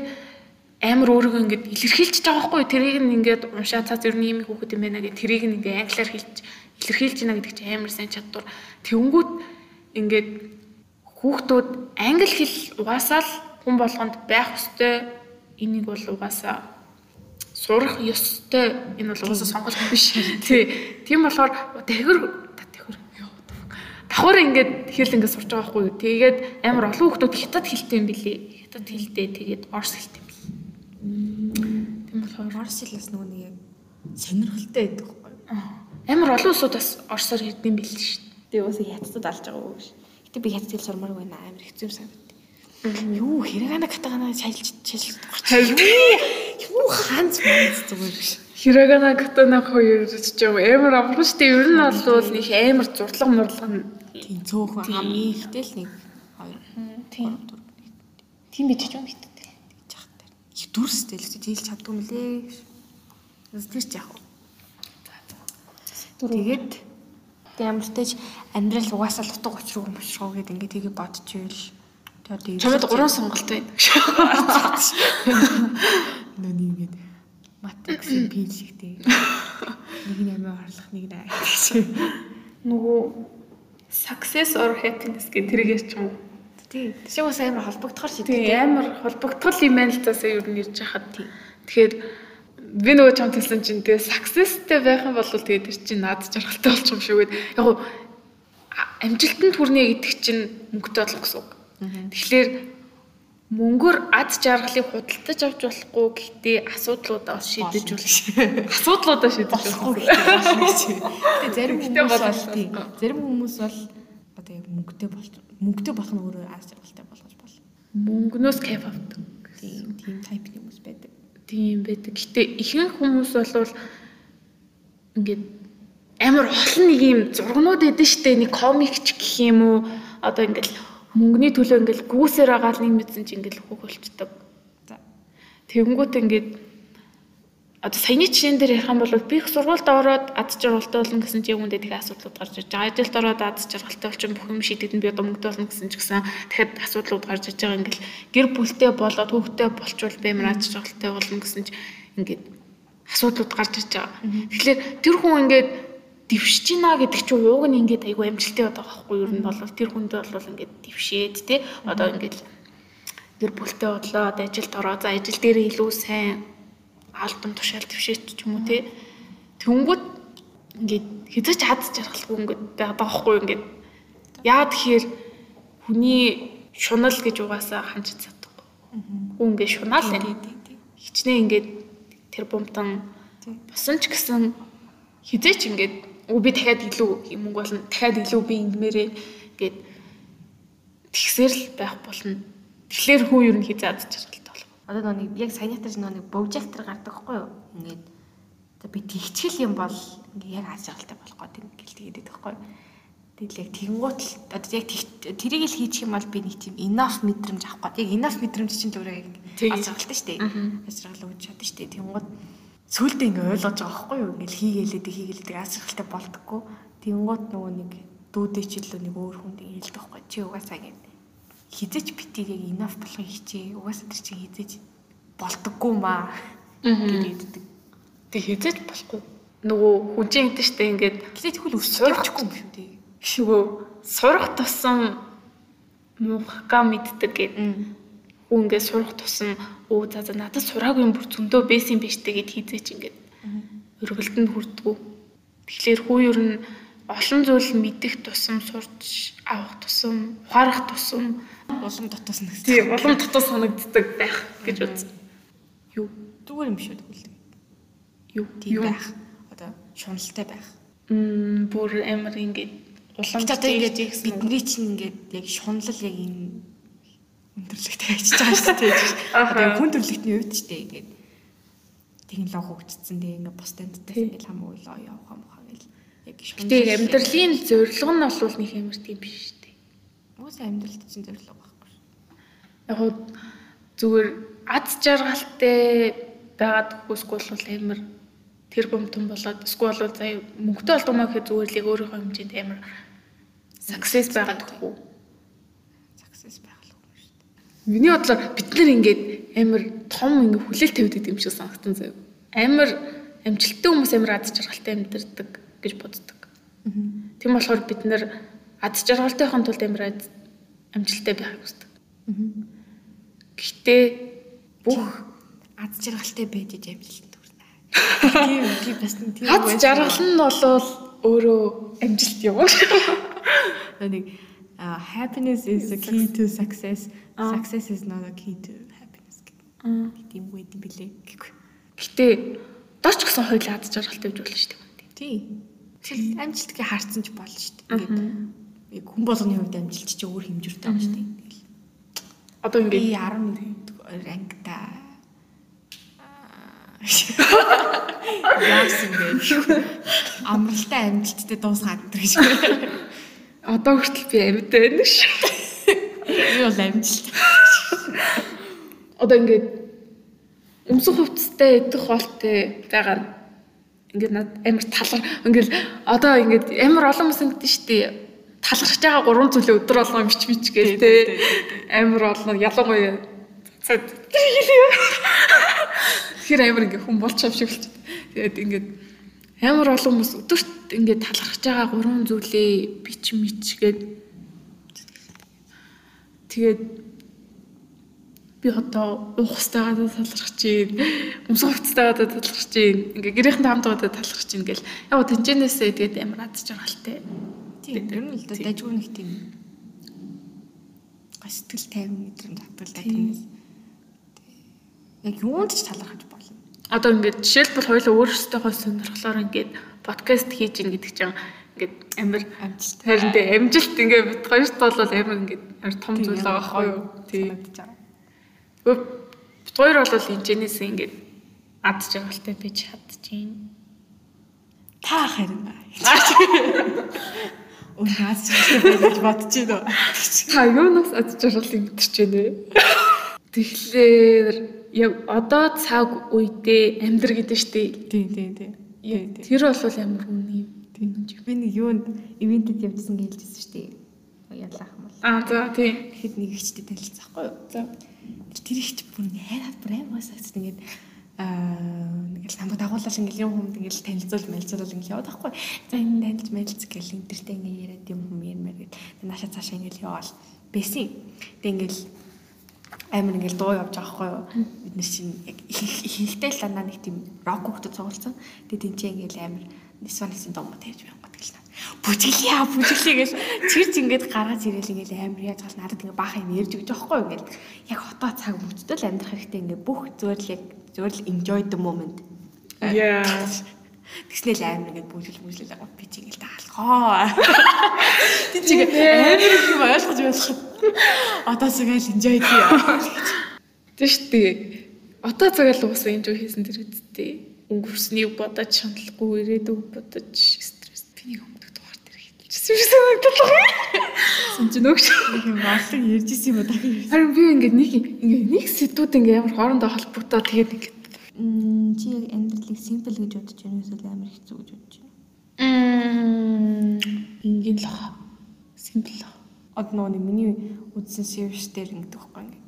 амар өөрийгөө ингээд илэрхийлж байгаа байхгүй. Тэрийг нь ингээд уншаа цаа зэр нь юм хүүхэд юм байна гэх тэрийг нь ингээд англиар хэлж илэрхийлж байна гэдэг чинь амар сайн чадвар. Тэнгүүт ингээд хүүхдүүд англи хэл угаасаа л хүн болгонд байх ёстой энийг бол угаасаа сурах ёстой энэ бол угаасаа сонголт биш. Тий. Тийм болохоор дахир давхар ингээд хэл ингээд сурч байгаа хгүй. Тэгээд амар олон хүмүүс хятад хэлтэй юм билий. Хятад хэлтэй тэгээд орс хэлтэй юм билий. Тийм болохоор орс хэл бас нөгөө нэг сонирхолтой байдаг хгүй. Амар олон улсууд бас орсоор хэлдэг юм билий шүү дээ. Тэгээ уусаа хятадд алж байгаа уу гэж. Гэтэ би хятад хэл сурмаар байна амар хэцүү юм санагдав. Юу хэрэгана катагана шалж шалж Харин юу ханц манц зүгээр биш. Хирогана катана хоёр ч юм амар шүү дээ. Ер нь бол нэг амар зурлаг мурлаг нь Тийм цөөхөн хамгийн ихтэй л нэг хоёр тийм тийм бич ч юм бит. гэж яах вэ? Их дүрстэй л зээл чаддгүй мөлий. Тэр ч яах вэ? Тэгээд ямар ч тач амьдрал угаасаа л утга учир юм шүү гэдэг ингээд тийг бодож ивэл тэгээд Чамд гурван сонголт байна. нэг ингээд математикс физиктэй нэг нь амиа орлох нэг нь гэж. Нөгөө success or happiness гэх тэрийг ярьж юм. Тий. Тэшээ бас амар холбогдохоор шийдэх. Тэгээ амар холбогдтол юм байна л заасаа юу нэрж хахад тий. Тэгэхээр би нөгөө чамд хэлсэн чинь тэгээ successтэй байх юм бол тэгээ тэр чинь наад жаргалтай болчих юм шүү гэд. Яг гоо амжилтанд хүрнэ гэдэг чинь мөнгөтэй болох гэсэн үг. Тэгэхээр мөнгөөр ад жаргалыг худалдаж авч болохгүй гэхдээ асуудлуудаа бас шийдэж болох. Асуудлуудаа шийдэж болохгүй болох. гэдэг. Зарим хүмүүс бол- бол тий. Зарим хүмүүс бол одоо яг мөнгөтэй болж мөнгөтэй болох нь өөрөө аз жаргалтай болгож болно. Мөнгнөөс кайф авдаг. Тийм тийм тайпны хүмүүс байдаг. Тийм байдаг. Гэтэ ихэнх хүмүүс бол ингээд амар олон нэг юм зургнууд эдэн штэ нэг комикч гэх юм уу одоо ингээд мөнгөний төлөө ингээд гүүсээр агаал нэг мэдсэн чи ингээд хөх болчдөг. За. Тэгэнгүүт ингээд одоо саяны жишээн дээр ярих юм бол би их сургуульд ороод ад жаргалтай болно гэсэн чи үүндээ тэгээ асуудлууд гарч ирж байгаа. Ажилд ороод ад жаргалтай болчих бүх юм шийдэгдэн би одоо мөнгөтэй болно гэсэн ч гэсэн дахиад асуудлууд гарч ирж байгаа ингээл гэр бүлтэй болоод хүүхдтэй болчвол би амар ад жаргалтай болно гэсэн чи ингээд асуудлууд гарч ирж байгаа. Тэгэхээр тэр хүн ингээд дэвшиж гинэ гэдэг чинь ууг нь ингээд айгүй амжилттай байдаг байхгүй юу? Ер нь бол тэр хүнд бол ингээд дэвшээд те одоо ингээд гэр бүлтэй бодлоо одоо ажилд ороо за ажил дээр илүү сайн альбом тушаал төвшөөч ч юм уу те тэнгүүд ингээд хязгаарч хад жаргалгүй ингээд байдаг байхгүй юу? ингээд яа тэгэхээр хүний шунал гэж угаасаа ханж чадахгүй. Хүн ингээд шунаал Тий, тий, тий. Хичнээн ингээд тэр бумтан Тий. босон ч гэсэн хизээч ингээд би дахиад илүү юм болно дахиад илүү би ингэмээрээ ингээд тэгсээр л байх болно. Тэгэхээр хүн ер нь хизээ адж жаргалтай болох. Одоо нэг яг тэр нөгөө нэг бовжектор гардаг байхгүй юу? Ингээд би тэгчгэл юм бол ингээд яг аз жаргалтай болох гэдэг тэгээд байдаг байхгүй юу? Тэгэл яг тэгэнгუут л одоо яг тэрийг л хийчих юм бол би нэг тийм enough мэдрэмж авах гээд яг enough мэдрэмж чинь өөрөө яг жаргалтай шүү дээ. Аз жаргал өгч чаддаг шүү дээ. Тэгэнгუут сүулдэ ингээд ойлгож байгаа байхгүй юу? Ингээл хийгээлээд хийгээлээд аз жаргалтай болдоггүй. Тэгэнгуут нөгөө нэг илүү нэг өөр хүнд хэлдэг байхгүй чи угаасаа гэдэг хизээч битийг яг enough болохыг хичээ. Угаасаа тэр чинь хизээч болдоггүй маа гэдэг. Тэг хизээж болохгүй. Нөгөө хүнжин гэдэг штэ ингээд Гэтэл тэгвэл өсөхгүй юм шүү дээ. гişгөө сурах тусам муухга мэддэг гэдэг. Хүн ингээд сурах тусам өө за за надад сураагүй юм бүр зөндөө байсан юм биш тэгээд хизээч ингээд өргөлдөнд хүрдгүү. Тэгэхээр хүү ер нь олон зүйл мэдих тусам сурч авах тусам ухаарах тусам Улам дотоос нь тий улам дотоо санагддаг байх гэж үзсэн. Юу зүгээр юм шүү дээ. юу Тийм байх. Одоо шуналтай байх. Мм бүр амар ингээд улам одоо ингээд бидний чинь ингээд яг шунал яг энэ өндөрлөгтэй ажиллаж байгаа шүү дээ. Яг хүн төрлөختний үед ч дээ ингээд технологи хөгжсөн дээ ингээд бус тандтай ингээд хамаагүй л явах юм хаа гэл яг шунал Гэтэ амьдралын зорилго нь бол нэг ямар тийм биш шүү дээ. Уусаа амьдралд чинь зорилго байхгүй шүү. Яг хуу зүгээр аз жаргалтай байгаад хүсгүй бол амар тэр бомтон болоод эсвэл бол заяа мөнгөтэй болдгоо гэхэд зүгээр л өөрийнхөө хэмжээнд амар success байгаад гэхгүй. Success байгалгүй шүү дээ. Миний бодлоор бид нар ингээд амар том ингээ хүлээл тавьдаг юм шиг санагдсан заяа. Амар амжилттай хүмүүс амар аз жаргалтай амьдардаг гэж боддог. Тийм болохоор бид нар аз жаргалтайхын тулд амар амжилттай байхыг хүсдэг. Гэхдээ бүх Аз жаргалтай байж иж амжилтанд хүрнэ. Тийм тийм бас тийм аз жаргал нь болвол өөрөө амжилт юм. нэг uh, happiness is the key to success. Success is not the key to happiness. Тийм үү юм бэлээ гэхгүй. Гэхдээ дооч гсэн хоёул аз жаргалтай гэж болно шүү дээ. Тийм. Тэгэл амжилтыг харсан ч болно шүү дээ. Ингээд хүн болгоны хувьд амжилт чи өөр хэмжүүртэй байгаа шүү дээ. Тэгэл Одоо би ингээд 11 ангита яасан бэ? Амралтай амжилттай дуусгаад энэ гэж. Одоо хүртэл би амьд байна шүү. Би бол амжилт. Одоо ингээд өмсөх хувцастай идэх хоолтой байгаа. Ингээд над амар талар. Ингээд одоо ингээд амар олон хүмүүс ингэдэж штий талархж байгаа гурван зүйлээ өдөр болгоо мич мич гээл те амар олон ялангуяа цад Тэгэхээр амар ингээ хүн болж юм шиг болчих. Тэгээд ингээд амар олон хүмүүс өдөрт ингээ талархж байгаа гурван зүйлээ бич мич гээд тэгээд би одоо уух хстайгаа талархаж чинь өмсөх хувцастайгаа талархаж чинь ингээ гэрээхэн хамтгаа талархаж чинь гэл. Яг тэнцэнээсээ тэгээд амар аз жаргалтай Тийм ер нь л да дайггүй нэг тийм сэтгэл тайван мэдрэмж татвалтай тиймээс яг юунд ч талархаж болно. Одоо ингээд жишээлбэл хоёулаа өөрсдөө сонирхлоор ингээд подкаст хийж ин гэдэг чинь ингээд амар Амжилт. харин тэ амжилт ингээд бит хоёрт бол амар ингээд амар том зүйл байгаа байхгүй юу тий бит хоёр бол энэчнээс ингээд ад жаргалтай байж чадчихээн Та харин. Унаас гэж бодож байна. та юунаас ад жаргалыг мэдэрч байна вэ тэгэхээр яг одоо цаг үедээ амьдр гэдэг штеп Тийм тийм тийм. Тийм тийм. тэр бол ямар үний Тийм. Би нэг юунд ивентэд явжсан шүү дээ. Ялаах юм бол. аа за тий Тэгэхэд нэг ихчтэй танилцсахгүй юу? за Тэр ихч бүр ингэ хайраад бүр амар сагцд ингээд аа нэг л намайг дагуулал ингээл юм хүнд ингээл танилцуул мэлцуул ингээл яваад байхгүй. За энэ танилж мэлц гэл интертэй ингээ яриад юм хүм ярмаар гэд. Наша цаашаа ингээл яваал. Бэсин. Тэг ингээл амар ингээл дуу явж байгаа байхгүй юу? Бид нар чинь яг ихэнхдээ л дандаа нэг тийм рок хөгтөд цугулсан. Тэг тэнцээ ингээл амар нисванisen дуу мод хийж байгаа гэл та. Бүжиглээ бүжиглээ гэл чирч ингээд гаргаж ирээл ингээл амар яаж гал надад ингээ баах юм ярьж өгч байгаа байхгүй юу? Ингээл яг хотоо цаг мөчтөл амьдрах хэрэгтэй ингээ бүх зүгээр л яг зүгээр л enjoy the moment. яа Тэгснээл амар ингээд бүжил бүжлэл байгаа би чи ингээл таалхаа. Тэг чи амар их юм ойлгож байх. Одоо цагаал enjoy дий. Тэ штэ. Одоо цагаал уусаа энэ жоо хийсэн тэр үсттэй. Өнгөрснийг бодож шаналхгүй ирээдүг бодож стресс. Нэг өмнөд дугаар дээр хэлчихсэн юм шиг санагдал. Сон ч нөгч. Нэг юм болон ярьж исэн юм даа. Харин би ингээд нэг ингээд нэг сэдвүүд ингээд ямар хоорондоо холбогдоо тэгээд ингээд Мм чи яг амьдралыг simple гэж бодож байна уу эсвэл амар хэцүү гэж ингийн л хаа. Симпл. Одоо нөгөө нэг миний үзсэн series дээр ингэдэг байхгүй ингээ.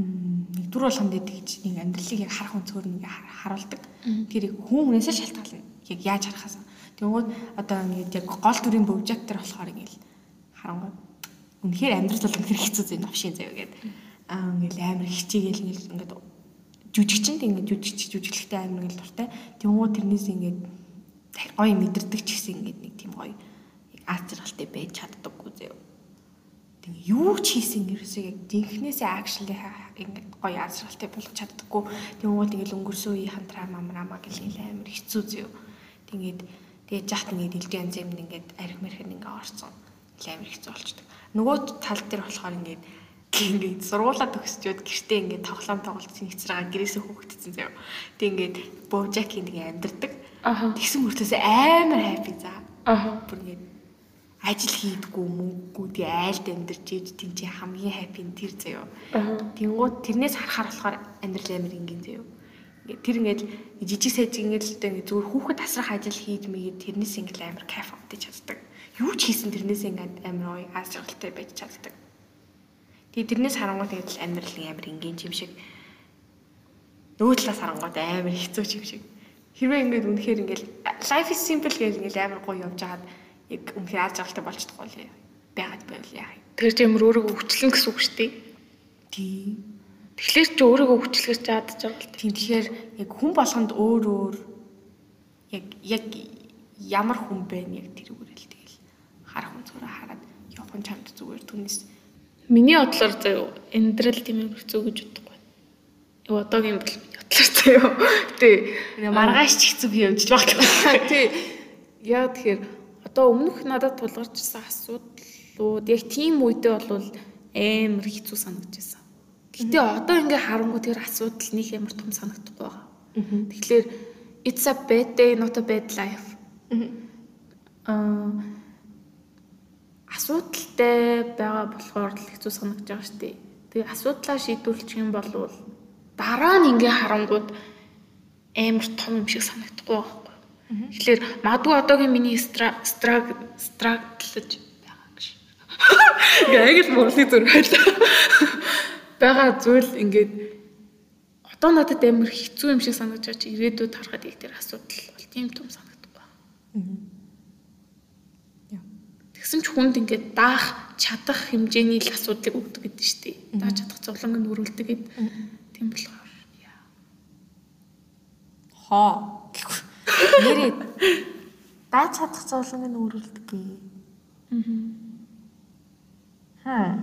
Мм нэгдүгээр болгонд тэгж нэг амьдралыг яг харах өнцгөр нэг харуулдаг. Тэр хүн хүнээсээ шалтгаална. Яг яаж харахаас. Тэгвэл одоо ингээд яг гол дүрийн бөвжат дээр болохоор ингээл харангуй. Үнэхээр амьдрал бол үнэхээр хэцүү зүй новшин заяа гэдэг. Аа ингээл амар хичээгээл ингээл ингээд жүжигчэнд ингээд жүжигч жүжиглэхтэй амар ингээл дуртай. Тэгвэл тэрнээс ингээд гоё мэдэрдэг ч гэсэн ингээд нэг тийм гоё аз жаргалтай байж чаддаггүй заяа. Тэг юу ч хийсэн ерөөсөө яг жинхнээсээ акшнли ингээд гоё аз жаргалтай болгож чаддаггүй. Тэгвэл ингээд өнгөрсөн үеийн хамтраа мамрамаа гэлгээл амар хэцүү заяа. Тэгээд тэгээд жахт ингээд илдээ янз юмд ингээд арх мэрхэн ингээд орсон. Амар хэцүү болчдөг. Нөгөө тал дээр болохоор ингээд ингээд сургуулаа төгсчөөд гэртээ ингээд тоглоом тоглож нэгцрээгаа гэрээсээ хөөгдсөн заяа. Тэг ингээд Божаки нэг амьдэрдэг. Тэгсэн мөртөөс амар хайпи за. Аха. Бүр ингээд ажил хийдгүү мөнгөгүй тий айлд амьдарч иж тийч хамгийн хаппи нь тэр заяо. Аа. Тэнгууд тэрнээс харахаар болохоор амьдрал амар ингийн заяо. Ингээд тэр ингээд жижиг сайж ингээд л зүгээр хүүхэд асрах ажил хийж мэгээд тэрнээс ингээд амар кайф авдаж чаддаг. Юу ч хийсэн тэрнээс ингээд амар гоё аз жаргалтай байж чаддаг. Тэгээ тэрнээс харангуй тэгээд л амьдрал амар ингийн юм шиг нөгөө талаас харангууд амар хэцүү юм шиг. Хэрвээ ингээд үнэхээр ингээд life is simple гэж ингээд амар гоё явж хагаад яг үнэхээр аз жаргалтай болж чадахгүй л байгаад байвал яах юм. Тэр жимэр өөрийгөө хүчлэн гэсэн үг шүү дээ. Тий. Тэгэхээр чи өөрийгөө хүчлэхэр чадж байгаа л Тийм тэгэхээр яг хүн болгонд өөр өөр яг яг ямар хүн бэ яг тэрүүгээр л тэгэл харах хүн зүгээр хараад явах нь чамд зүгээр түнэс Миний бодлоор заяа эндрэл тийм юм хэцүү гэж бодохгүй. Юу одоогийн бол миний бодлоор заяа. Тэ маргааш ч хэцүү явж байгаа. Тий. Яа тэгэхээр одоо өмнөх надад тулгарч ирсэн асуудлууд яг тийм үедээ бол амар хэцүү санагдаж байсан. Гэтэ одоо ингээ харангуй тэр асуудал нэг амар том санагдахгүй байгаа. Тэгэхээр it's a bad day not a bad life. Аа асуудалтай байгаа болохоор л хэцүү санагдаж байгаа шүү дээ. Тэгээ асуудлаа шийдвэрлэх юм бол дараа нь ингээ харангууд амар том юм шиг санагдахгүй байхгүй. Тэгэхээр магадгүй одоогийн миний страг страглаж байгаа гэж. Яг л мөрлийн зүрх байлаа. Бага зүйл ингээд одоо надад амар хэцүү юм шиг санагдаж байгаа чи ирээдүйд харахад яг тэр асуудал бол тийм том санагдахгүй байна. Тэгсэн ч хүнд ингээд даах чадах хэмжээний л асуудлыг өгдөг гэдэг нь шүү дээ. Даах чадах зовлонг нь өрүүлдэг гэд. Тийм болохоор яа. Хоо. Нэрээ даа чадах зовлонг нь гээ. Аа.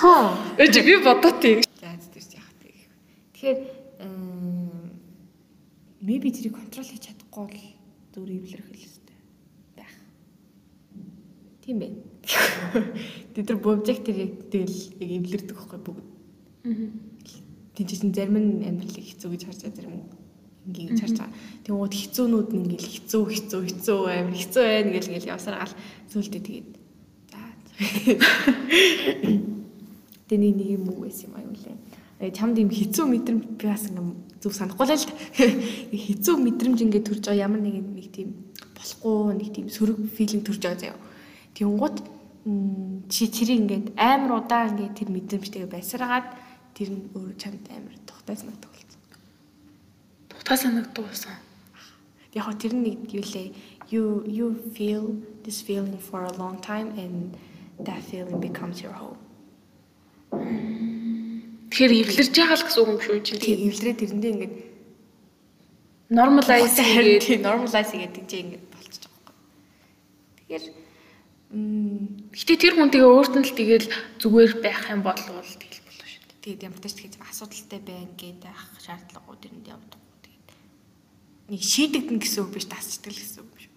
Хаа. Эж би бодоо тийм. За зүгт яах вэ гэх. Тэгэхээр maybe тэрийг контрол хийж чадахгүй л зүгээр эвлэрэх л өстэй байх. Тийм байх. Тэд нар object-ээр яг тэгэл яг эвлэрдэг байхгүй бүгд. Тинчсэн зарим нь амьдралыг хэцүү гэж харж байгаа зарим нь ингийн гэж харж байгаа. Тэгмүүд хэцүүнүүд нь ингээл хэцүү хэцүү хэцүү амар хэцүү байна гэл ингээл явсараа гал зүйлдээ тэгээд за Тэний нэг юм уу байсан юм аюу лээ. Чамд юм хэцүү мэдрэмж би бас ингээм зүг санахгүй л л. Хэцүү мэдрэмж ингээд төрж байгаа ямар нэг нэг тийм болохгүй нэг тийм сөрөг филинг төрж байгаа заяа. Тэнгууд чи тэрийг ингээд амар удаан ингээд тэр мэдрэмжтэйгээ байсараад тэр нь өөрөө чамд амар тухтай санагдах болсон. Тухтай санагддаг байсан. Яг хоо тэр нэг юу лээ. You you feel this feeling for a long time and that feeling becomes your home. Тэгэхээр эвлэрж байгаа л гэсэн үг юм шүү чи. Тийм эвлэрээ тэрэндээ ингээд Normalize хийгээд тийм normalize хийгээд тийч ингээд болчихж байгаа байхгүй. Тэгэхээр м Гэтэ тэр хүн тэгээ өөрт нь л тэгэл зүгээр байх юм бол дээ. Тэгээд ямар ч тэгж асуудалтай байна гэдэг ах шаардлагагүй тэрэнд явдаг. Тэгээд нэг шийдэгдэн гэсэн үг биш тасчдаг л гэсэн үг шүү.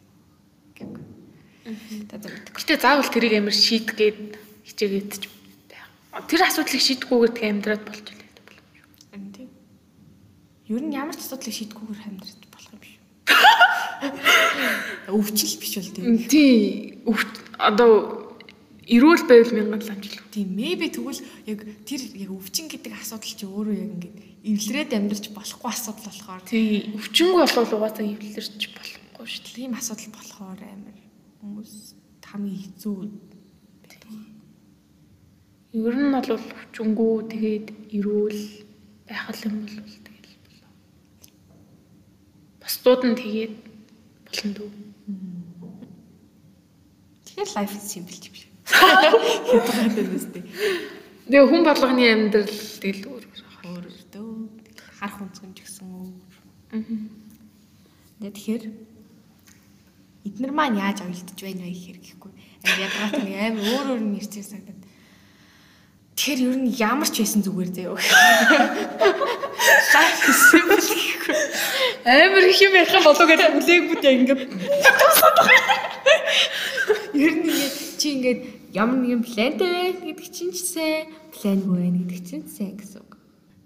Гэвгүй. Гэтэ заавал тэрийг амар шийдгээд хичээгээд ч байх. Тэр асуудлыг шийдэхгүйгээр тэгээ амьдраад болж үлээ болов шүү. Харин тийм. Ер нь ямар ч асуудлыг шийдгүүгээр амьдрах болох юм биш. Өвчл биш бол тийм. Тий. Одоо эрүүл байвал мянган ламжил. Тийм maybe тэгвэл яг тэр яг өвчин гэдэг асуудал чи өөрөө яг ингээд эвлэрээд амьдрч болохгүй асуудал болохоор Тий. Өвчнгүй болвол угаасаа эвлэрч болохгүй шүү дээ. тийм асуудал болохоор амар хүмүүс хамгийн хэцүү байдаг. Ер нь бол өвчнгүй тэгээд эрүүл байх юм бол тэгэл болоо. Бусдууд нь тэгээд болно дөө. Тэгэхээр life is Хэд байгаа юм бэ? Тэгээ хүн болгоны амьдрал тэгэл өөр өөр дөө. Харах үнцгэн ч гэсэн өөр. Аа. Тэгэхээр эднэр маань яаж авилдж байна вэ гэхээр гэхгүй. Аа ядгаад нэг амар өөр өөр нэрчээр сагдаад. Тэгэхээр ер нь ямар ч байсан зүгээр заяа. Life is simple гэхгүй. Амар их юм яхаа болоо гэдэг үлээгүүд яг ингээд Ер нь ингээд чи ингээд ямар нэгэн плантай байна гэдэг чинь ч сайн, плангүй байна гэдэг чинь сайн гэсэн үг.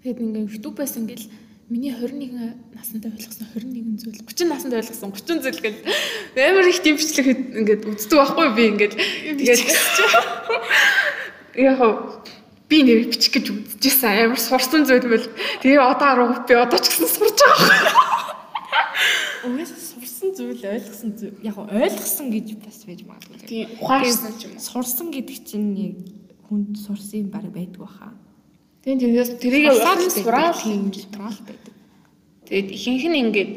тэгэд ингээд YouTube-аас ингээд Миний 21 настай ойлгосон 21 зүйл 30 настай ойлгосон 30 зүйл гэл. Амар их дэмжлэг ингээд үздэг байхгүй би ингээд. Тэгээд яг би нэр бичих гэж үзчихсэн амар сурсан зүйл мэл. Тэгээ одоо 10 би одоо ч гэсэн сурж байгаа. Угаас сурсан зүйл ойлгосон зүйл яг ойлгосон гэж бас байж магадгүй. Тийм ухаарсан ч юм уу. Сурсан гэдэг чинь яг хүнд сурсан юм баг байдаг баха. Тийм тэгээс тэрийг сураал юм сураал байдаг. Тэгээд ихэнх нь ингээд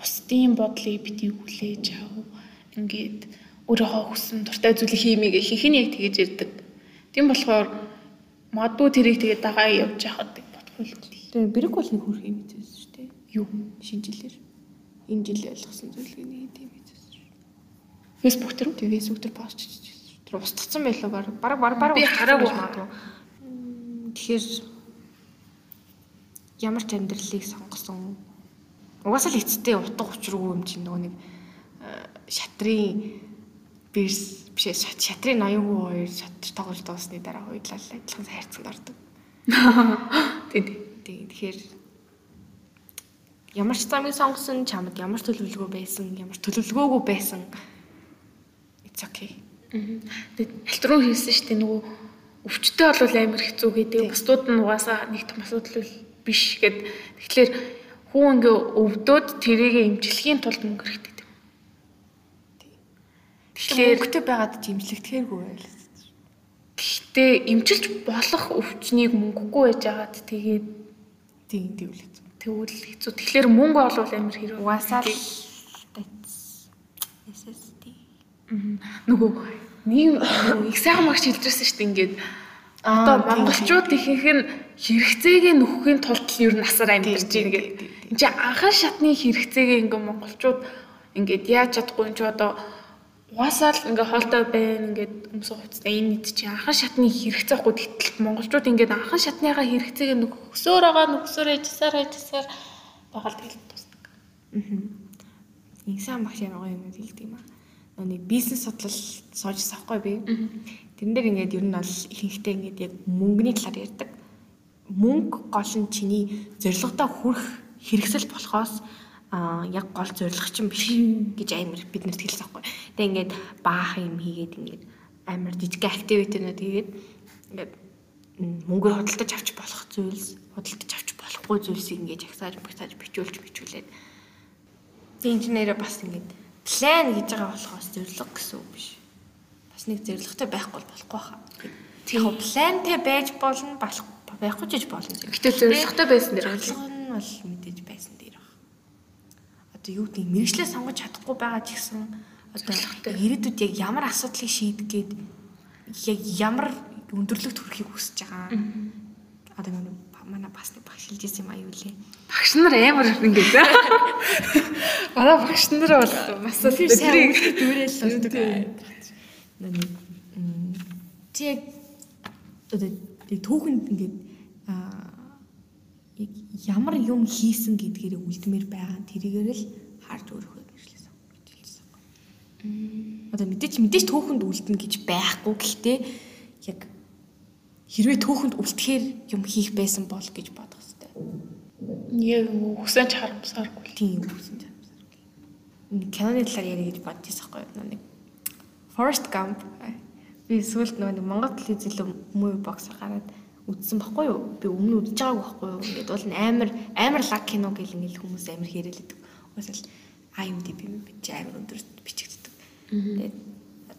бусдын бодлыг бити хүлээж ав. Ингээд өөрийнхөө хүссэн дуртай зүйлийг хиймийг ихэнх нь яг тэгэж ирдэг. Тийм болохоор магадгүй тэрийг тэгээд дагаа явж яхад бодохгүй л. Тэгээд бэрэг бол нэг хөрх юм байсан шүү дээ. Юу шинжилээр энэ жил ойлгосон тийм байсан шүү. Facebook дээр үү? Facebook дээр пост хийчихсэн. Тэр устгацсан байлаа баг баг баг баг би хараагүй магадгүй. Тэгэхээр ямар ч амьдралыг сонгосон угаасаа л эцтэй утга учиргүй юм чинь нөгөө нэг шатрын бирс бишээ шатрын 82 хоёр шатар тоглож дуусны дараа хуйлал адилхан хайрцанд ордог. Тийм тийм. Тэгэхээр ямар ч замыг сонгосон чамд ямар төлөвлөгөө байсан, ямар төлөвлөгөөгүй байсан it's okay. Тэгээд альтруу хэлсэн шүү дээ нөгөө өвчтөй бол амар хэцүү гэдэг. Бусдууд нь угаасаа нэг том асуудал биш гэд. Тэгэхээр хүн ингээ өвдөөд тэрийг эмчлэхийн тулд мөнгө хэрэгтэй тийм. Тэгэхээр өвгтэй байгаад эмчлэгдэхэргүй байл. Гэхдээ эмчилж болох өвчнийг мөнгөгүй байж байгаад тэгээд тийм тийм хэцүү. Тэгвэл хэцүү. Тэгэхээр мөнгө олвол амар хэрэг. Угаасаа л necessity. Нөгөө нэг их сайхан магч хэлжсэн шүү дээ ингээд одоо монголчууд ихэнх нь хэрэгцээг нөхөхийн тулд ер нь асар амьдарч байна гэдэг. Энд чи анхан шатны хэрэгцээг ингээ монголчууд ингээд яаж чадахгүй энэ ч одоо угаасаа л ингээ хоолтой байна ингээд өмсөх хувцастай энэ нийт чи анхан шатны хэрэгцээ ахгүй гэтэл монголчууд ингээд анхан шатныхаа хэрэгцээг нөхсөөр байгаа нөхсөөр яжсаар байгаа л тэгэл тусдаг. Аа. Инсан багш ямар гоё юм хэлдэг юм аа. Нэг бизнес судлал суужсан ахгүй би. Тэрэн дээр ингээд ер нь бол ихэнхдээ ингээд яг мөнгөний талаар ярьдаг. Мөнгө гол нь чиний зорилгодоо хүрэх хэрэгсэл болохоос а яг гол зорилго чинь биш гэж амар бид нарт хэлсэн байхгүй. Тэгээ ингээд баах юм хийгээд ингээд амар жижиг активитинууд хийгээд ингээд мөнгөөр худалдаж авч болох зүйлс, худалдаж авч болохгүй зүйлсийг ингээд жагсааж, багсааж бичүүлж бичүүлээд тийм инженерээ бас ингээд план хийж байгаа болохоос зорилго гэсэн үг биш. Бас нэг зорилготой байхгүй болохгүй хаа. Яг плантай байж болно, байхгүй ч гэж болно. Гэтэ зорилготой байсан дэр зорилго нь бол мэдээж байсан дээр баг. Одоо юу гэдэг мэрэгчлээ сонгож чадахгүй байгаа ч гэсэн одоо ирээдүйд яг ямар асуудлыг шийдэх гээд яг ямар өндөрлөгт хүрэхийг хүсэж байгаа. Одоо нэг манай бас нэг багш хэлж ирсэн юм аюу лээ. Багш нар амар ингэж. Манай багш нар бол бас өдрийг дүүрэл болдог. Нэг яг одоо түүхэнд ингээд аа яг ямар юм хийсэн гэдгээр үлдмээр байгаа тэрийгээр л харж өөрөхөө гэрчлээсэн гэж хэлсэн. Одоо мэдээч мэдээч түүхэнд үлдэнэ гэж байхгүй гэхдээ яг хэрвээ түүхэнд үлдэхээр юм хийх байсан бол гэж бодох Яг хүсэн ч харамсааргүй. Тийм хүсэн ч харамсааргүй. Киноны талаар яриа гэж байгаа байхгүй юу? Нэг Forest Gump би сүүлд нэг Монгол телевизэл movie box гараад үзсэн байхгүй юу? Би өмнө үзэж байгаагүй байхгүй юу? Ингээд бол амар амар лаг кино гэл ингээл хүмүүс амар хэрэлдэг. Уусаал IMDb би ч амар өндөр бичигддэг. Тэгээд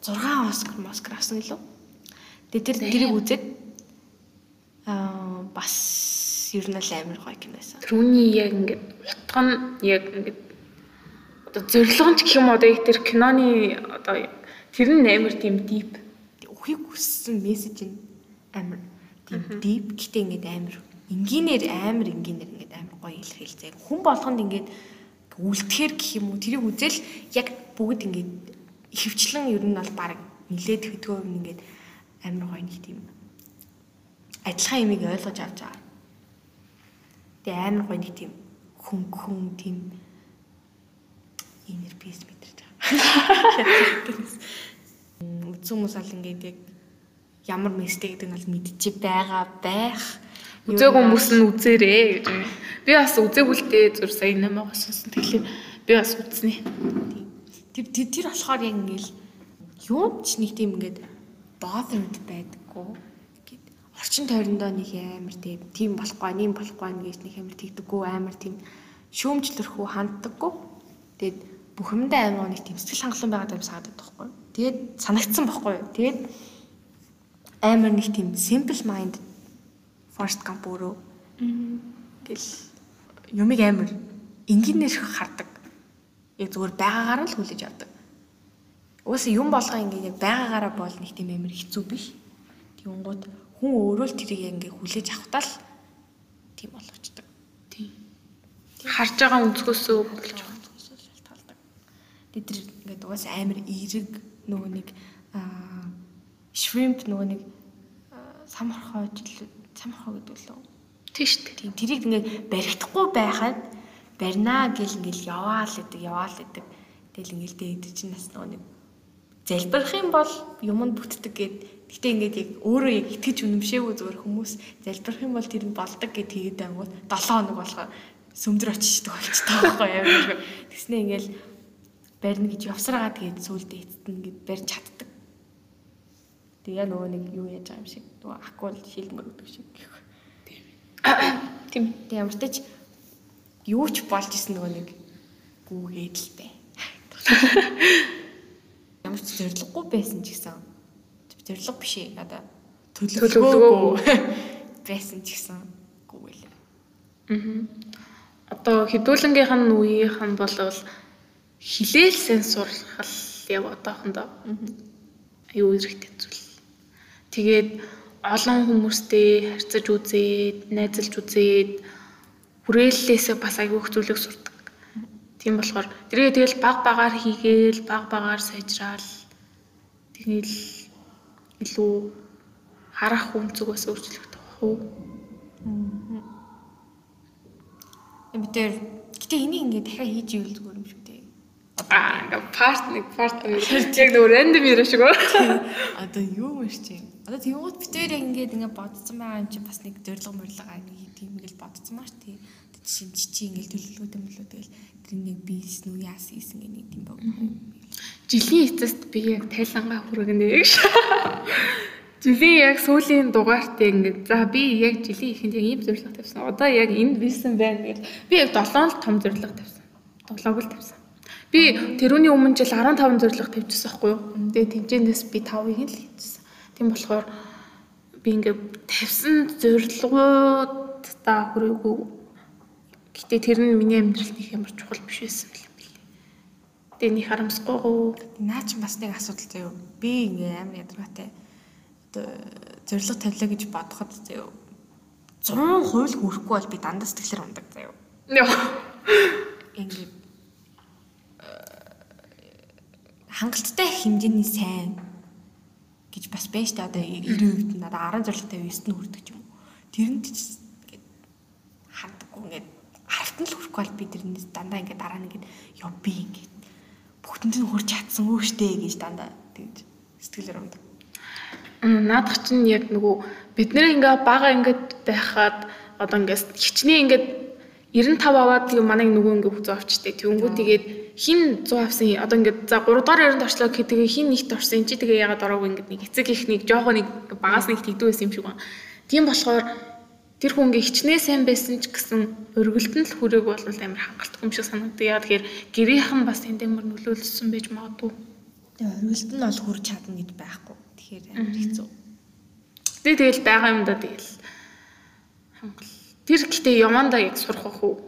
6 Оскар Москар авсан гэлөө. Тэгээд тэр тэрийг үзээд аа бас ер нь л амар гоё кино байсан. Тэрүүний яг ингээд утга нь яг ингээд одоо зорилгонч гэх юм одоо их тэр киноны одоо тэр нь амар тийм deep өхийг хүссэн мессеж нь амар тийм deep гэтээ ингээд амар энгийнээр амар энгийнээр ингээд амар гоё илэрхийлзээ. Хүн болгонд ингээд үлдэхэр гэх юм уу тэрийг үзэл яг бүгд ингээд ихэвчлэн ер нь бол баг нилээд хөдгөө юм ингээд амар гоё нэг тийм адилхан юмыг ойлгож авч байгаа. Тэгээ амар гоё нэг тийм хүн тийм инер пис мэдэрч байгаа. Үзсэн хүмүүс аль ингээд яг ямар мессеж гэдэг нь бол мэдчихэж байгаа байх. Үзег хүмүүс нь үзээрэй гэж. Би бас үзээгүй л дээ зүр сая намайгаас сонсон. Тэгэхээр би бас үзнэ. Тэр тэр болохоор яг ингээл юм ч нэг тийм ингээд bothered байдаггүй. Гэт орчин тойрондоо нэг амар тийм болохгүй, нэм болохгүй гэж нэг амар тэгдэггүй, амар тийм шүүмжлэрхүү ханддаггүй. Тэгээд бүх юмдаа амар нэг тийм сэтгэл хангалуун байгаад юм саадаг байхгүй. Тэгээд санагдсан байхгүй. Тэгээд амар нэг тийм simple mind Forest Gump өөрөө гэл юмыг амар энгийнээр хардаг. Яг зүгээр байгаагаар л хүлээж авдаг. Уусаа юм болгоо ингээ яг байгаагаараа бол нэг тийм амар хэцүү биш. Тэнгууд хүн өөрөө л тэрийг ингээ хүлээж авахтаа л тийм болгочдөг. Тийм. Харж байгаа өнцгөөсөө болж байгаа өнцгөөсөө шалтгаалдаг. Тэд тэр ингээ угаасаа амар эерэг нөгөө нэг аа shrimp нөгөө нэг самархоо самархоо гэдэг лөө. Дээ. Тийм тэрийг ингээд баригдахгүй байхад барина гэл ингээл яваал гэдэг яваал гэдэг. Тэгэл ингээл дээд чинь нас нөгөө нэг залбирах юм бол юмд бүтдэг гэд. Гэтэ ингээд яг өөрөө яг итгэж үнэмшээгүй зүгээр хүмүүс залбирах юм бол тэр нь болдог гэд тэгээд ангууд 7 хоног болгоо сүмдөр очиждаг болчихдог байхгүй яг. Тэснэ ингээл барина гэж явсараад тэгээд сүулдэ эцэст нь ингээд барьж чаддаг. Тэгээ нөгөө нэг юу яаж байгаа юм шиг нөгөө акул шилмэр өгдөг шиг гэх. Тийм. Тэг ямар ч тач юу ч болж исэн нөгөө нэг гүүгээд л бай. Ямар ч зориггүй байсан ч гэсэн зориг биш ээ. Одоо төлөвлөгөөгүй байсан ч гэсэн гүүгээл. Аа. Одоо хідүүлэнгийнх нь үеийнх нь бол хилээл сайн сурах л яг одоохондоо аюу хэрэгтэй зүйл. Тэгээд олон хүмүүстэй харьцаж үзээд, найзалж үзээд хүрээллээсээ бас аюух зүйлийг сурдаг. Тийм болохоор тэргээ тэгэл баг багаар хийгээл, баг багаар сайжраал. Тэгэл илүү харах үнцгээс өөрчлөгдөх хөө. Эм тэр гэтээ энийг ингээд дахиад хийж ивэл зүгээр юм шүү дээ. Аа, ингээ парт нэг парт яг нөгөө рандом яриа шиг. Одоо юу мэрч чинь Одоо тэгвэл бид хоёр ингээд ингээд бодсон байгаа юм чи бас нэг зориг морлога нэг тийм ингээд бодсон маш тий. Жишээ чи чи ингээд төлөвлөгөөтэй мөлөө тэгэл тэр нэг бизнес нү яасан ийсэн гэх нэг тийм баг. Жилийн эцэст би яг тайлангаа хүргэнэ яг. Жилийн яг сүүлийн дугаартаа ингээд за би яг жилийн ихэнд яг ийм зорилго тавьсан. Одоо яг энд бийсэн байна гэж би яг 7 л том зорилго тавьсан. 7-г л тавьсан. Би тэрүүний өмнө жил 15 зорилго тавьчихсан байхгүй юу? Тэгээ тэмцээнээс би 5-ыг л хийчихсэн. Тийм болохоор би ингээ тавьсан зорилгууд та хүрээгүй. Гэтэ тэр нь миний амьдралд их ямар чухал биш байсан юм билээ. Тэгээ нэг харамсахгүй гоо. Наа чи бас нэг асуудал заяа. Би ингээ амар ядаргаатай одоо зорилго тавилаа гэж бодоход заяа. 100% хүрэхгүй бол би дандаа сэтгэлээр ундаг заяа. Ингээ хангалттай хэмжээний сайн гэж бас шүү дээ. Одоо 90% нь одоо 10 зорилготой 9-т нь хүрдэг юм. Тэрэнд ч ингээд хандаггүй ингээд хавтан л хүрэхгүй бол би тэрнээс дандаа ингээд дараа нь ингээд ёо би ингээд бүгдэнд нь хүрч чадсан өөштэй гэж дандаа тэгж сэтгэлээр ундаг. Наадах чинь яг нөгөө бид нэр ингээ бага ингээд байхад одоо ингээд хичнээн ингээд 95 аваад тийм манай нөгөө ингээ хүзөө авчтэй. Тэнгүү тэгээд хин 100 авсан одоо ингээд за 3 дахь 90 орчлоо гэхэд тэгээ хин нэгт орсон чи тэгээ ягаад ороогүй ингээд нэг эцэг их нэг жоохон нэг багаас нэг тэгдүү байсан юм шиг байна. Тийм болохоор тэр хүн ингээ хичнээн сайн байсан ч гэсэн өргөлтөнд л хүрээг бол амар хангалттай юм шиг санагдав. Яа тэгэхээр гэрийнх нь бас тэнд амар нөлөөлсөн байж магадгүй. Тэгээ өргөлт нь бол хүрч чадна гэж байхгүй. Тэгэхээр амар хэцүү. Би тэгэл байгаа юм да тэгэл хангал. Тэр гэхдээ ямаанда яг сурах байх уу?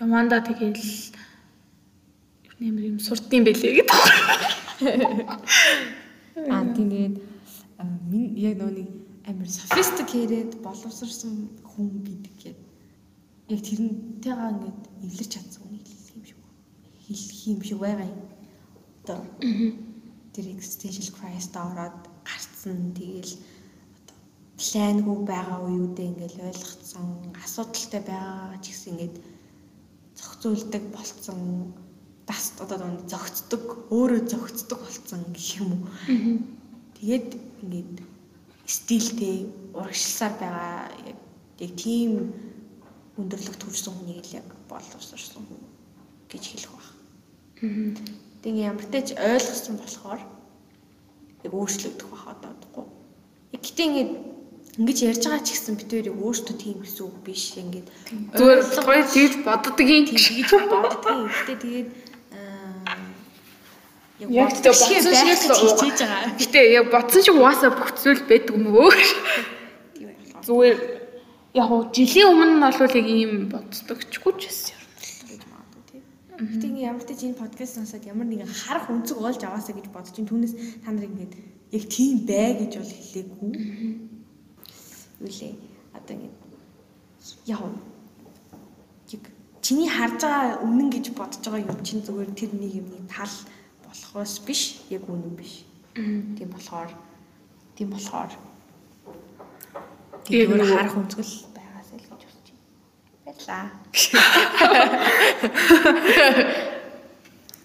Яманда тэгэл нэмэр юм сурдсан байлээ гэдэг. Аа тэгээд минь яг нөгөө нэг амар sophisticated боловсрсан хүн гэдэг яг яг тэрнтэйгээ ингээд эвлэрч чадсан үнийг хэлэх юм шиг хэлэх юм шиг байгаа юм. Одоо тэр existential crisis ороод гарцсан тэгэл плангүй байгаа үеүдээ ингээд ойлгоцсон асуудалтай байгаа ч гэсэн ингээд зохицуулдаг болцсон дас одоо зөгцдөг өөрөө зөгцдөг болцсон гэх юм уу. Тэгээд ингээд стилтэй урагшилсаар байгаа яг тийм өндөрлөг төрсэн хүнийг л яг боловсрсон хүн гэж хэлэх баг. Тэгээ ямар ч тач ойлгосон болохоор яг өөрчлөгдөх бах одоодгүй. Яг гэтээ ингээд ингэж ярьж байгаа ч гэсэн бид хоёрыг өөртөө тийм гэсэн үг биш. Ингээд Зүгээр гоё тэгж боддгийн тэгж боддгийн. Гэтээ тэгээд Яг тэ бодсон шиг хичээж байгаа. Гэтэ яг бодсон шиг угаасаа бүх зүйл байдаг юм өө. Зүгээр яг уу жилийн өмнө нь бол яг ийм боддогчгүй ч байсан юм. гэж магадгүй тийм. Гэтэ ингээ ямар ч тийм подкаст сонсоод ямар нэгэн харах өнцөг олж аваасаа гэж бодож чинь түүнээс та нар ингээд яг тийм бай гэж бол хэлээгүй. Үлээ. Одоо ингээд яг яг чиний харж байгаа үнэн гэж бодож байгаа юм чинь зүгээр тэр нэг юмны тал болохоос биш яг үнэн биш. Тийм болохоор тийм болохоор нөгөө- харах өнцгөл байгаасаа л гэж бодож байна. Баярлаа.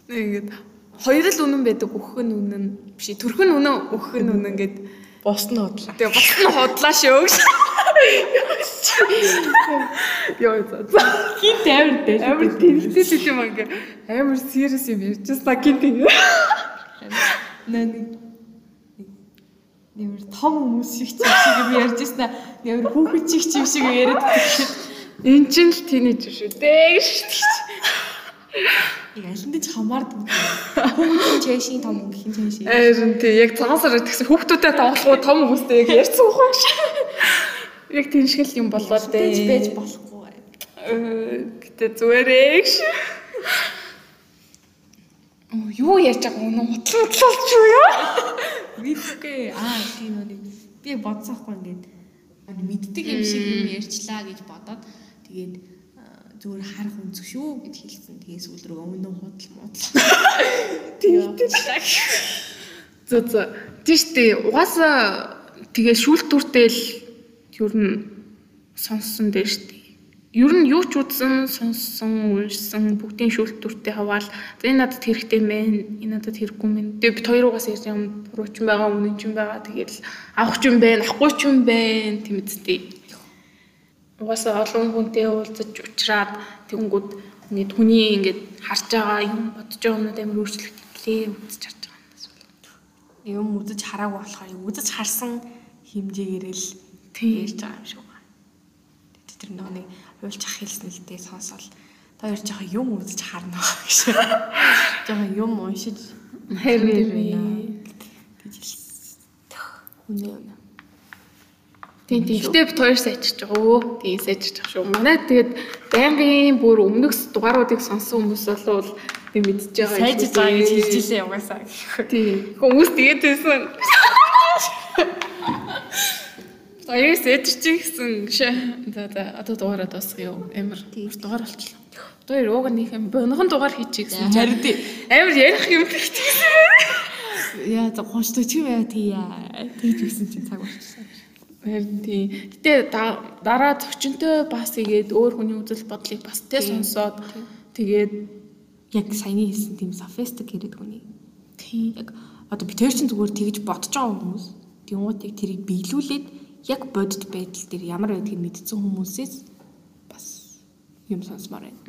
Ингээд хоёр л үнэн байдаг өөх нь үнэн биш төрх нь үнэн өөх нь үнэн гэд Бос нь бодлоо. тэгээ бос нь худлаа шүү. Йоо за. Хин тайвар дээ. Амар тэнхтэй л юм ингээ амар serious юм ярьж байгаа гин тийм. Наа нэг нэмэр том хүмүүс шиг ч юм шиг би ярьж аа. Нэмэр хүүхэд шиг ч юм шиг яриад байдаг. Энд чинь л тийнейж шүү дээ шүү дээ. Яг аль нь ч хамаардаг. Хүүхдийн чэшийн том гэх юм чэшийн. Харин тий яг цагаан сараар тэгсэн хүүхдүүдэд тоглохгүй том хүмүүстэй яг ярьсан ухаа шүү. Яг тийм шиг л юм болоо Тэгж байж дээ. болохгүй. Гэтэ зүгээрээ шүү. Оо юу ярьж байгаа үнэн хутлаа хутлаач юу яа? Мэдгүй. Аа тийм үү. Би бодсон хгүй ингээд мэддэг юм шиг юм ярьчлаа гэж бодоод тэгээд зүгээр харах өнцөг шүү гэж хэлсэн. Тэгээ сүүл рүү өмнө худал муудал. Тийм. Зөө зөө. Тийш тий угаасаа тэгээ шүүлтүртэй л ер нь сонссон дээ штий. Ер нь юу ч үзсэн, сонссон, уншсан бүгдийн шүүлтүртэй хаваал энэ надад хэрэгтэй мэн, энэ надад хэрэггүй мэн. Тэгээ бид хоёруугаас ярьж юм буруу ч юм байгаа, үнэн ч юм байгаа. Тэгээд авах ч юм байна, авахгүй ч юм байна тийм үстэй. Угаасаа олон хүнтэй уулзаж уулзраад тэгэнгүүт ингээд хүний ингээд харж байгаа юм бодож байгаа юмнууд амар өөрчлөгдлээ үзэж харж байгаа юм даа. юм үзэж хараагүй болохоор үзэж харсан хэмжээгээр л ярьж байгаа юм шиг байна. Тэгээд тэр нөгөө нэг хуульч ах хэлсэн л дээ сонсоол. Та хоёр жоохон юм үзэж харна гэж. Жоохон юм уншиж Харин гэж хэлсэн. Үнэ үнэ. Тийм тийм. Гэтэ бид хоёр сайжирч байгаа өө. Тийм сайжирч байгаа шүү. Манай тэгээд байнгын бүр өмнөх дугааруудыг сонсон хүмүүс болвол тийм мэдчихэж байгаа. Сайжиж байгаа гэж хэлж илээ угаасаа. Тийм. Хүмүүс тэгээд байсан. Аяа сайжирч гэсэн шээ. За за одоо дугаараа дуусгая юу. Амар дугаар болчихлоо. Одоо ууг нэг юм бонхон дугаар хийчих гэсэн. тий. Амар ярих юм хэрэгтэй. Яа за чи яа тий яа. Тэгж гисэн чинь цаг болчихсон. Харин тийм. Гэтэ да- дараа зочинтой бас игээд өөр хүний үзэл бодлыг бас тэ сонсоод тэгээд Яг саяны хэлсэн тийм софистик гэдэг хүний. тийм Яг одоо би тэр чинь зүгээр тэгж бодож байгаа хүмүүс. Тэнгуутыг тэрийг биелүүлээд яг бодит байдал дээр ямар байдгийг мэдсэн хүмүүсээс бас юм сонсомоор байна.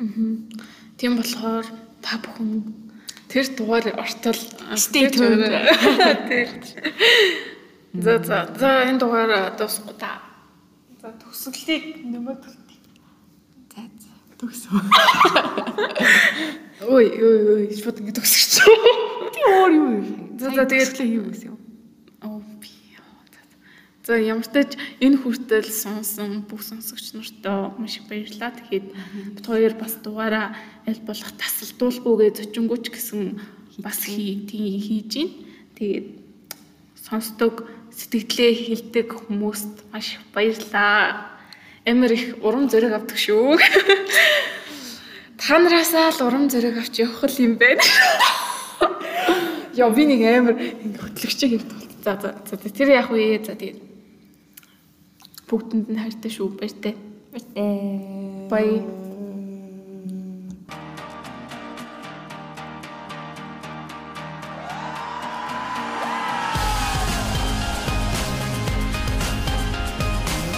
тийм болохоор та бүхэн тэр дугаар ортол tuned. Тэр. За за за энэ дугаар дуусахгүй та. За төгсгөлийг нэмээд За за. Төгсөө. Ой ой ой шууд ингэ төгсөж. Би өөр юу юм. За, за, тэгээд- тэгээд юу гэсэн юм. Оо би. за, ямар ч тач энэ хүртэл сонсон бүх сонсогч нартаа маш их баярлалаа. Тэгээд бид хоёр бас дугаараа аль болох тасалдуулгүйгээ зочингууч гэсэн бас хий тийм хийж гин. Тэгээд сонсдог сэтгэлдээ хилдэг хүмүүст маш их баярлалаа. Амар их урам зориг авдаг шүү. Та нараасаа л урам зориг авч явах л юм байна. Яа би нэг амар ингэ хөтлөгчийг юм тул. За за тэр яг үе за тэгээд бүгдэнд нь хайртай шүү баяртай. Баяр. Баяр.